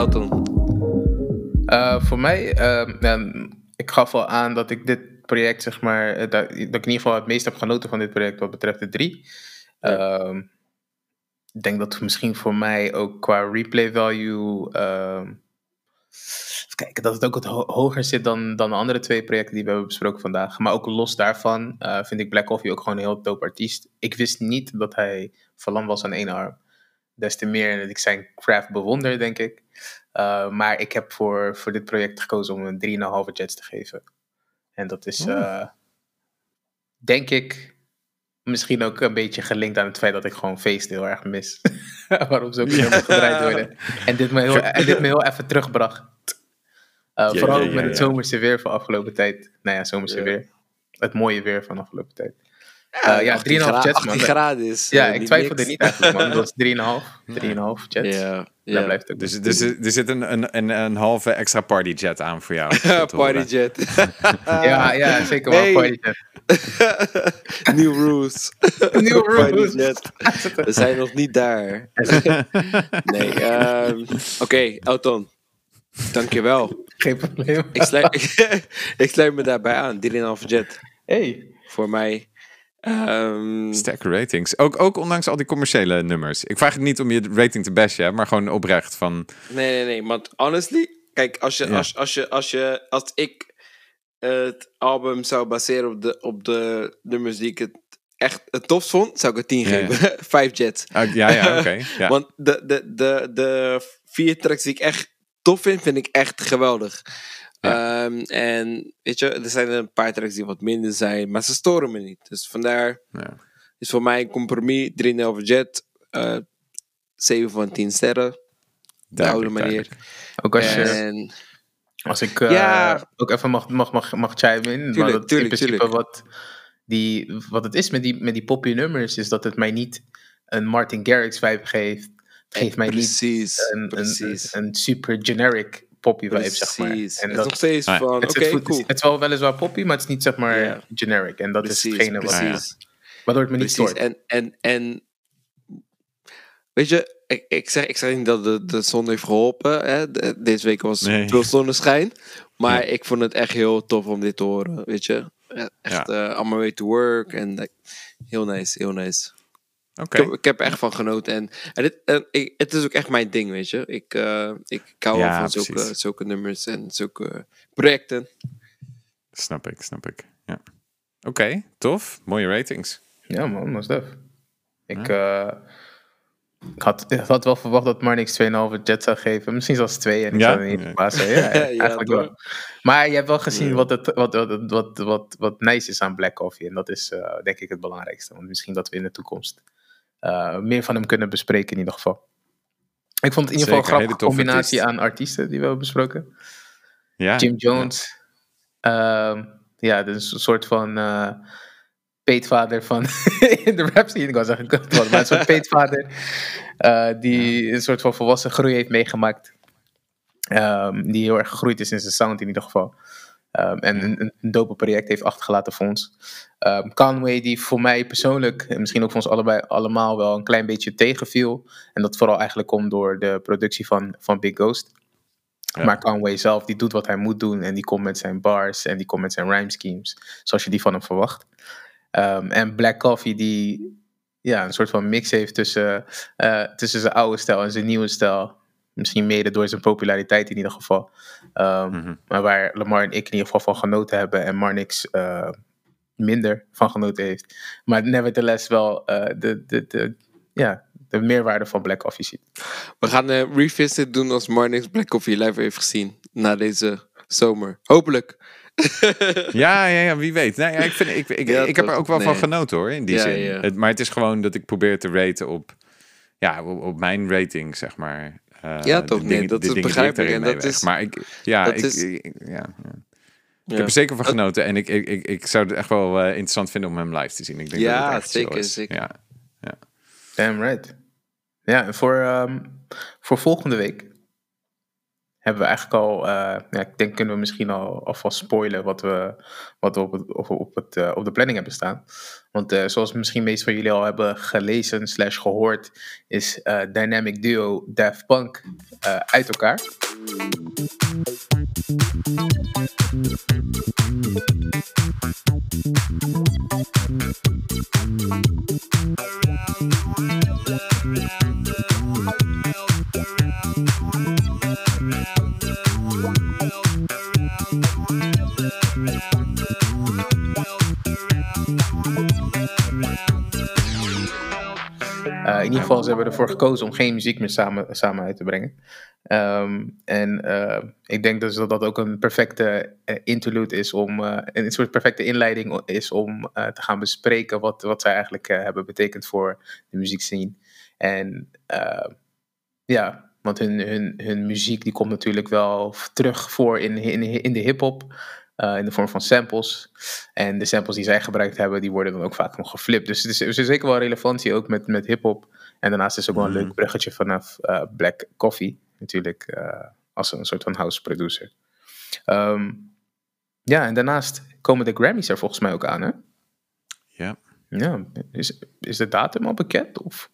Elton. Eh, voor mij, ehm, ik gaf al aan dat ik dit project, zeg maar, eh, dat, dat ik in ieder geval het meest heb genoten van dit project wat betreft de drie. Ehm, ik denk dat misschien voor mij ook qua replay value, ehm, even kijken, dat het ook wat ho- hoger zit dan, dan de andere twee projecten die we hebben besproken vandaag. Maar ook los daarvan eh, vind ik Black Coffee ook gewoon een heel dope artiest. Ik wist niet dat hij verlamd was aan één arm. Des te meer dat ik zijn craft bewonder, denk ik. Uh, maar ik heb voor, voor dit project gekozen om een 3,5 jets te geven. En dat is, uh, denk ik, misschien ook een beetje gelinkt aan het feit dat ik gewoon feest heel erg mis. Waarom ze ook Ja. gedraaid worden. En dit me heel, en dit me heel even terugbracht. Uh, Ja, vooral ja, ook met het zomerse weer van afgelopen tijd. Nou ja, zomerse weer. Het mooie weer van afgelopen tijd. Ja, Uh, ja, 18 3,5 gra- jets, man. 18 graden is. Ja, eh, ik twijfelde niks. niet eigenlijk, man. Dat was 3,5. 3,5 jets. Ja, ja. blijft ook. Dus, dus er zit een, een, een, een halve extra partyjet aan voor jou. horen. Partyjet. Ja, ja, zeker wel. Partyjet. New rules. New rules. We zijn nog niet daar. Nee, ehm, oké, Elton. Dankjewel. Geen probleem. Ik sluit, ik sluit me daarbij aan. 3,5 jet. Hey. Voor mij. Ehm, Sterke ratings. Ook, ook ondanks al die commerciële nummers. Ik vraag het niet om je rating te bashen, hè, maar gewoon oprecht van... Nee, nee, nee. Want honestly, kijk, als, je, Ja. als, als, je, als, je, als ik het album zou baseren op de, op de nummers die ik het echt het tofst vond, zou ik het 10 Ja, ja. geven. Vijf jets. Ah, ja, ja, oké. ja. Want de, de, de, de vier tracks die ik echt tof vind, vind ik echt geweldig. Ehm, en weet je, er zijn een paar tracks die wat minder zijn, maar ze storen me niet. Dus vandaar Ja. is voor mij een compromis. 3,5 jet, eh 7 van 10 sterren. De oude manier. Ook als je, En als ik eh, Ja. ook even mag, mag, mag, mag chimen in. maar Tuurlijk, dat tuurlijk, in principe tuurlijk. Wat, die, wat het is met die, met die poppy nummers, is dat het mij niet een Martin Garrix vibe geeft. Het geeft mij niet precies, een, precies. een, een super generic poppy vibe, zeg maar. Precies. En het is dat, nog steeds Ah, van, oké, is, cool. is, het is wel weliswaar poppy, maar het is niet zeg maar Ja. generic. En dat precies, is hetgene wat, precies. waardoor het me niet Precies. stoort. En, en, en weet je, ik, ik, zeg, ik zeg niet dat de, de zon heeft geholpen. Hè? De- deze week was Nee. veel zonneschijn. Maar Ja. ik vond het echt heel tof om dit te horen. Weet je, Eh, echt eh on my way to work. En like, heel nice, heel nice. Oké. Ik, heb, ik heb er echt van genoten. En, en, dit, en ik, het is ook echt mijn ding, weet je. Ik, eh, ik, ik hou Ja, wel van zulke, nummers en zulke projecten. Snap ik, snap ik. Ja. Oké, tof. Mooie ratings. Ja, man, was dat. Ik, eh, ik, had, ik had wel verwacht dat Marnix 2,5 jet zou geven. Misschien zelfs 2 en ik Ja? zou er niet Ja. Ja, ja, Ja, eigenlijk wel. Maar je hebt wel gezien Ja. wat, het, wat, wat, wat, wat, wat nice is aan Black Coffee. En dat is eh, denk ik het belangrijkste. Want misschien dat we in de toekomst meer van hem kunnen bespreken in ieder geval. Ik vond het in ieder geval een grappige combinatie artiest. aan artiesten die we hebben besproken. Ja, Jim Jones. ehm, ja, dus een soort van eh, peetvader van in de rap scene. Ik zeggen, kutwoord, maar een soort peetvader eh, die een soort van volwassen groei heeft meegemaakt. Ehm, die heel erg gegroeid is in zijn sound in ieder geval. Ehm, en een, een dope project heeft achtergelaten voor ons. Ehm, Conway, die voor mij persoonlijk, en misschien ook voor ons allebei allemaal wel een klein beetje tegenviel. En dat vooral eigenlijk komt door de productie van, van Big Ghost. Ja. Maar Conway zelf, die doet wat hij moet doen. En die komt met zijn bars en die komt met zijn rhyme schemes. Zoals je die van hem verwacht. Ehm, en Black Coffee, die ja, een soort van mix heeft tussen, eh, tussen zijn oude stijl en zijn nieuwe stijl. Misschien mede door zijn populariteit in ieder geval. Ehm, Mhm. Maar waar Lamar en ik in ieder geval van genoten hebben. En Marnix eh, minder van genoten heeft. Maar nevertheless wel eh, de, de, de, ja, de meerwaarde van Black Coffee ziet. We gaan een revisit doen als Marnix Black Coffee live heeft gezien. Na deze zomer. Hopelijk. Ja, ja, ja, wie weet. Nee, ja, ik, vind, ik, ik, Ja, ik heb er ook wel van genoten hoor, in die Ja, zin. ja. Het, maar het is gewoon dat ik probeer te raten op, ja, op, op mijn rating, zeg maar. Eh, Ja, toch? Nee, dat is ik begrijpelijk. En dat is- Maar ik, ja, dat ik, is- ik- ik- ja, ja. Ik Ja. heb er zeker van genoten en ik, ik, ik, ik zou het echt wel eh, interessant vinden om hem live te zien. Ik denk Ja, dat het echt zeker, is. zeker. Ja. Damn right. Ja, en voor, ehm, voor volgende week hebben we eigenlijk al, eh, ja, ik denk kunnen we misschien al alvast spoilen wat we, wat we op, het, op, het, eh, op de planning hebben staan. Want eh, zoals misschien meest van jullie al hebben gelezen slash gehoord, is Dynamic Duo Daft Punk uit elkaar. Eh, in ieder geval, ze hebben ervoor gekozen om geen muziek meer samen, samen uit te brengen. Ehm, en eh, ik denk dus dat dat ook een perfecte eh, interlude is om, eh, een soort perfecte inleiding is om eh, te gaan bespreken wat, wat zij eigenlijk hebben betekend voor de muziekscene. En ja, want hun, hun, hun muziek die komt natuurlijk wel terug voor in, in, in de hip-hop. eh, in de vorm van samples. En de samples die zij gebruikt hebben, die worden dan ook vaak nog geflipt. Dus het is, er is zeker wel relevantie ook met, met hip-hop. En daarnaast is het ook wel een leuk bruggetje vanaf eh, Black Coffee, natuurlijk, eh, als een soort van house producer. Ehm, ja, en daarnaast komen de Grammys er volgens mij ook aan, hè? Ja. Ja, is, is de datum al bekend? Of?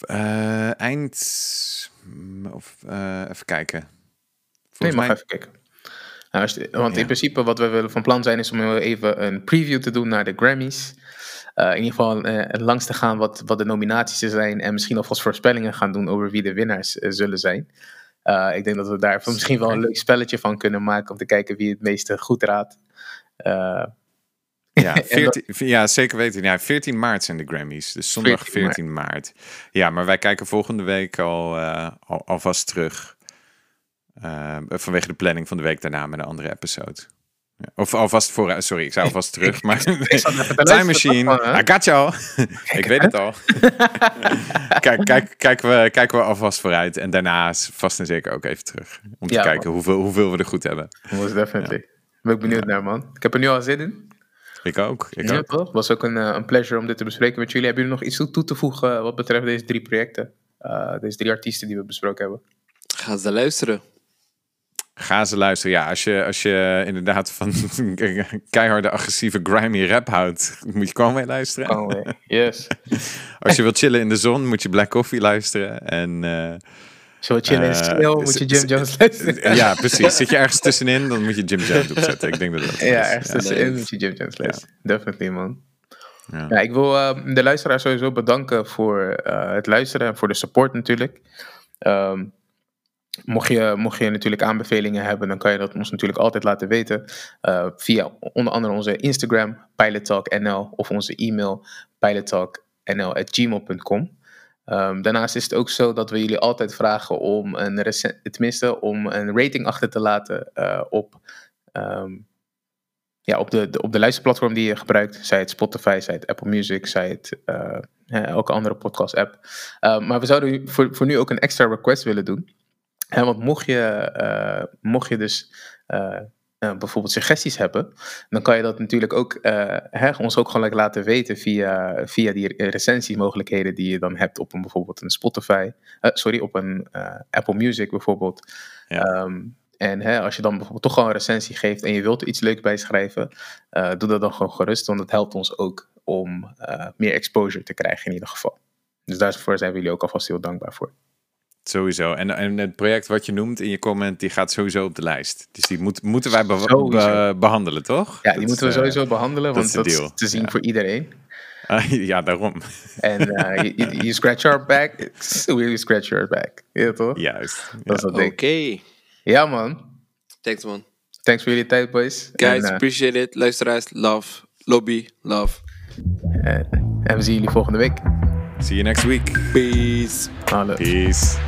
Eh, eind, of eh, even kijken. Nee, mag mij, even kijken. Nou, als want Ja. in principe wat we willen van plan zijn is om even een preview te doen naar de Grammys. Eh, in ieder geval langs te gaan wat, wat de nominaties zijn en misschien alvast voorspellingen gaan doen over wie de winnaars zullen zijn. Ik denk dat we daar misschien wel een leuk spelletje van kunnen maken om te kijken wie het meeste goed raadt. Ja, En 14, ja, zeker weten. Ja, 14 maart zijn de Grammys. Dus zondag 14 14 maart. Ja, maar wij kijken volgende week al, eh, al alvast terug. Eh, vanwege de planning van de week daarna met een andere episode. Ja, Of alvast voor, sorry, ik zei alvast terug, maar Time Machine? I got you. ik weet het al. kijk, kijk, kijken, we, kijken we alvast vooruit en daarna vast en zeker ook even terug. Om te Ja, kijken hoeveel, hoeveel we er goed hebben. most definitely. Ben ik benieuwd naar, man. Ik heb er nu al zin in. Ik ook. Ik Ja, ook. toch? Was ook een, eh, een pleasure om dit te bespreken met jullie. Hebben jullie nog iets toe- toe te voegen wat betreft deze drie projecten? Eh, deze drie artiesten die we besproken hebben. Ga ze luisteren. Ga ze luisteren. Ja, als je, als je inderdaad van keiharde, agressieve, grimy rap houdt, moet je gewoon mee luisteren. Conway, yes. Als je wilt chillen in de zon, moet je Black Coffee luisteren. En, eh, Zo eh, sneeuw, moet je Jim Jones luisteren. ja, precies. Zit je ergens tussenin, dan moet je Jim Jones opzetten. Ik denk dat dat Ja, ergens tussenin moet je Jim Jones luisteren. Definitely, man. Ja. Ja, ik wil eh, de luisteraar sowieso bedanken voor eh, het luisteren en voor de support natuurlijk. Ehm, mocht, je, mocht je natuurlijk aanbevelingen hebben, dan kan je dat ons natuurlijk altijd laten weten. eh, via onder andere onze Instagram, pilottalknl, of onze e-mail, pilottalknl.gmail.com. Ehm, daarnaast is het ook zo dat we jullie altijd vragen om een, tenminste, om een rating achter te laten eh, op ehm, ja, op de, op de luisterplatform die je gebruikt, zij het Spotify, zij het Apple Music, zij het eh, elke andere podcast-app. Eh, maar we zouden voor, voor nu ook een extra request willen doen. Hè, want mocht je, eh, mocht je dus eh, bijvoorbeeld suggesties hebben, dan kan je dat natuurlijk ook eh, hè, ons ook gewoon laten weten via, via die recensiemogelijkheden die je dan hebt op een, bijvoorbeeld een Spotify, eh, sorry, op een Apple Music bijvoorbeeld. Ja. Ehm, en hè, als je dan bijvoorbeeld toch gewoon een recensie geeft en je wilt er iets leuks bij schrijven, doe dat dan gewoon gerust, want het helpt ons ook om meer exposure te krijgen in ieder geval. Dus daarvoor zijn we jullie ook alvast heel dankbaar voor. Sowieso. En, en het project wat je noemt in je comment, die gaat sowieso op de lijst. Dus die moet, moeten wij be- Sowieso. be- behandelen, toch? Ja, Dat die is, moeten we eh, sowieso behandelen, dat want is dat is te zien Ja. voor iedereen. ah, ja, daarom. En eh, you, you- you scratch our back, we scratch your back. Ja, toch? Juist. Dat is dat ding. Oké. Ja, man. Thanks man. Thanks voor jullie tijd, boys. Guys, en, eh, appreciate it. Luisteraars, love. Lobby, love. en, en we zien jullie volgende week. See you next week. Peace. Peace.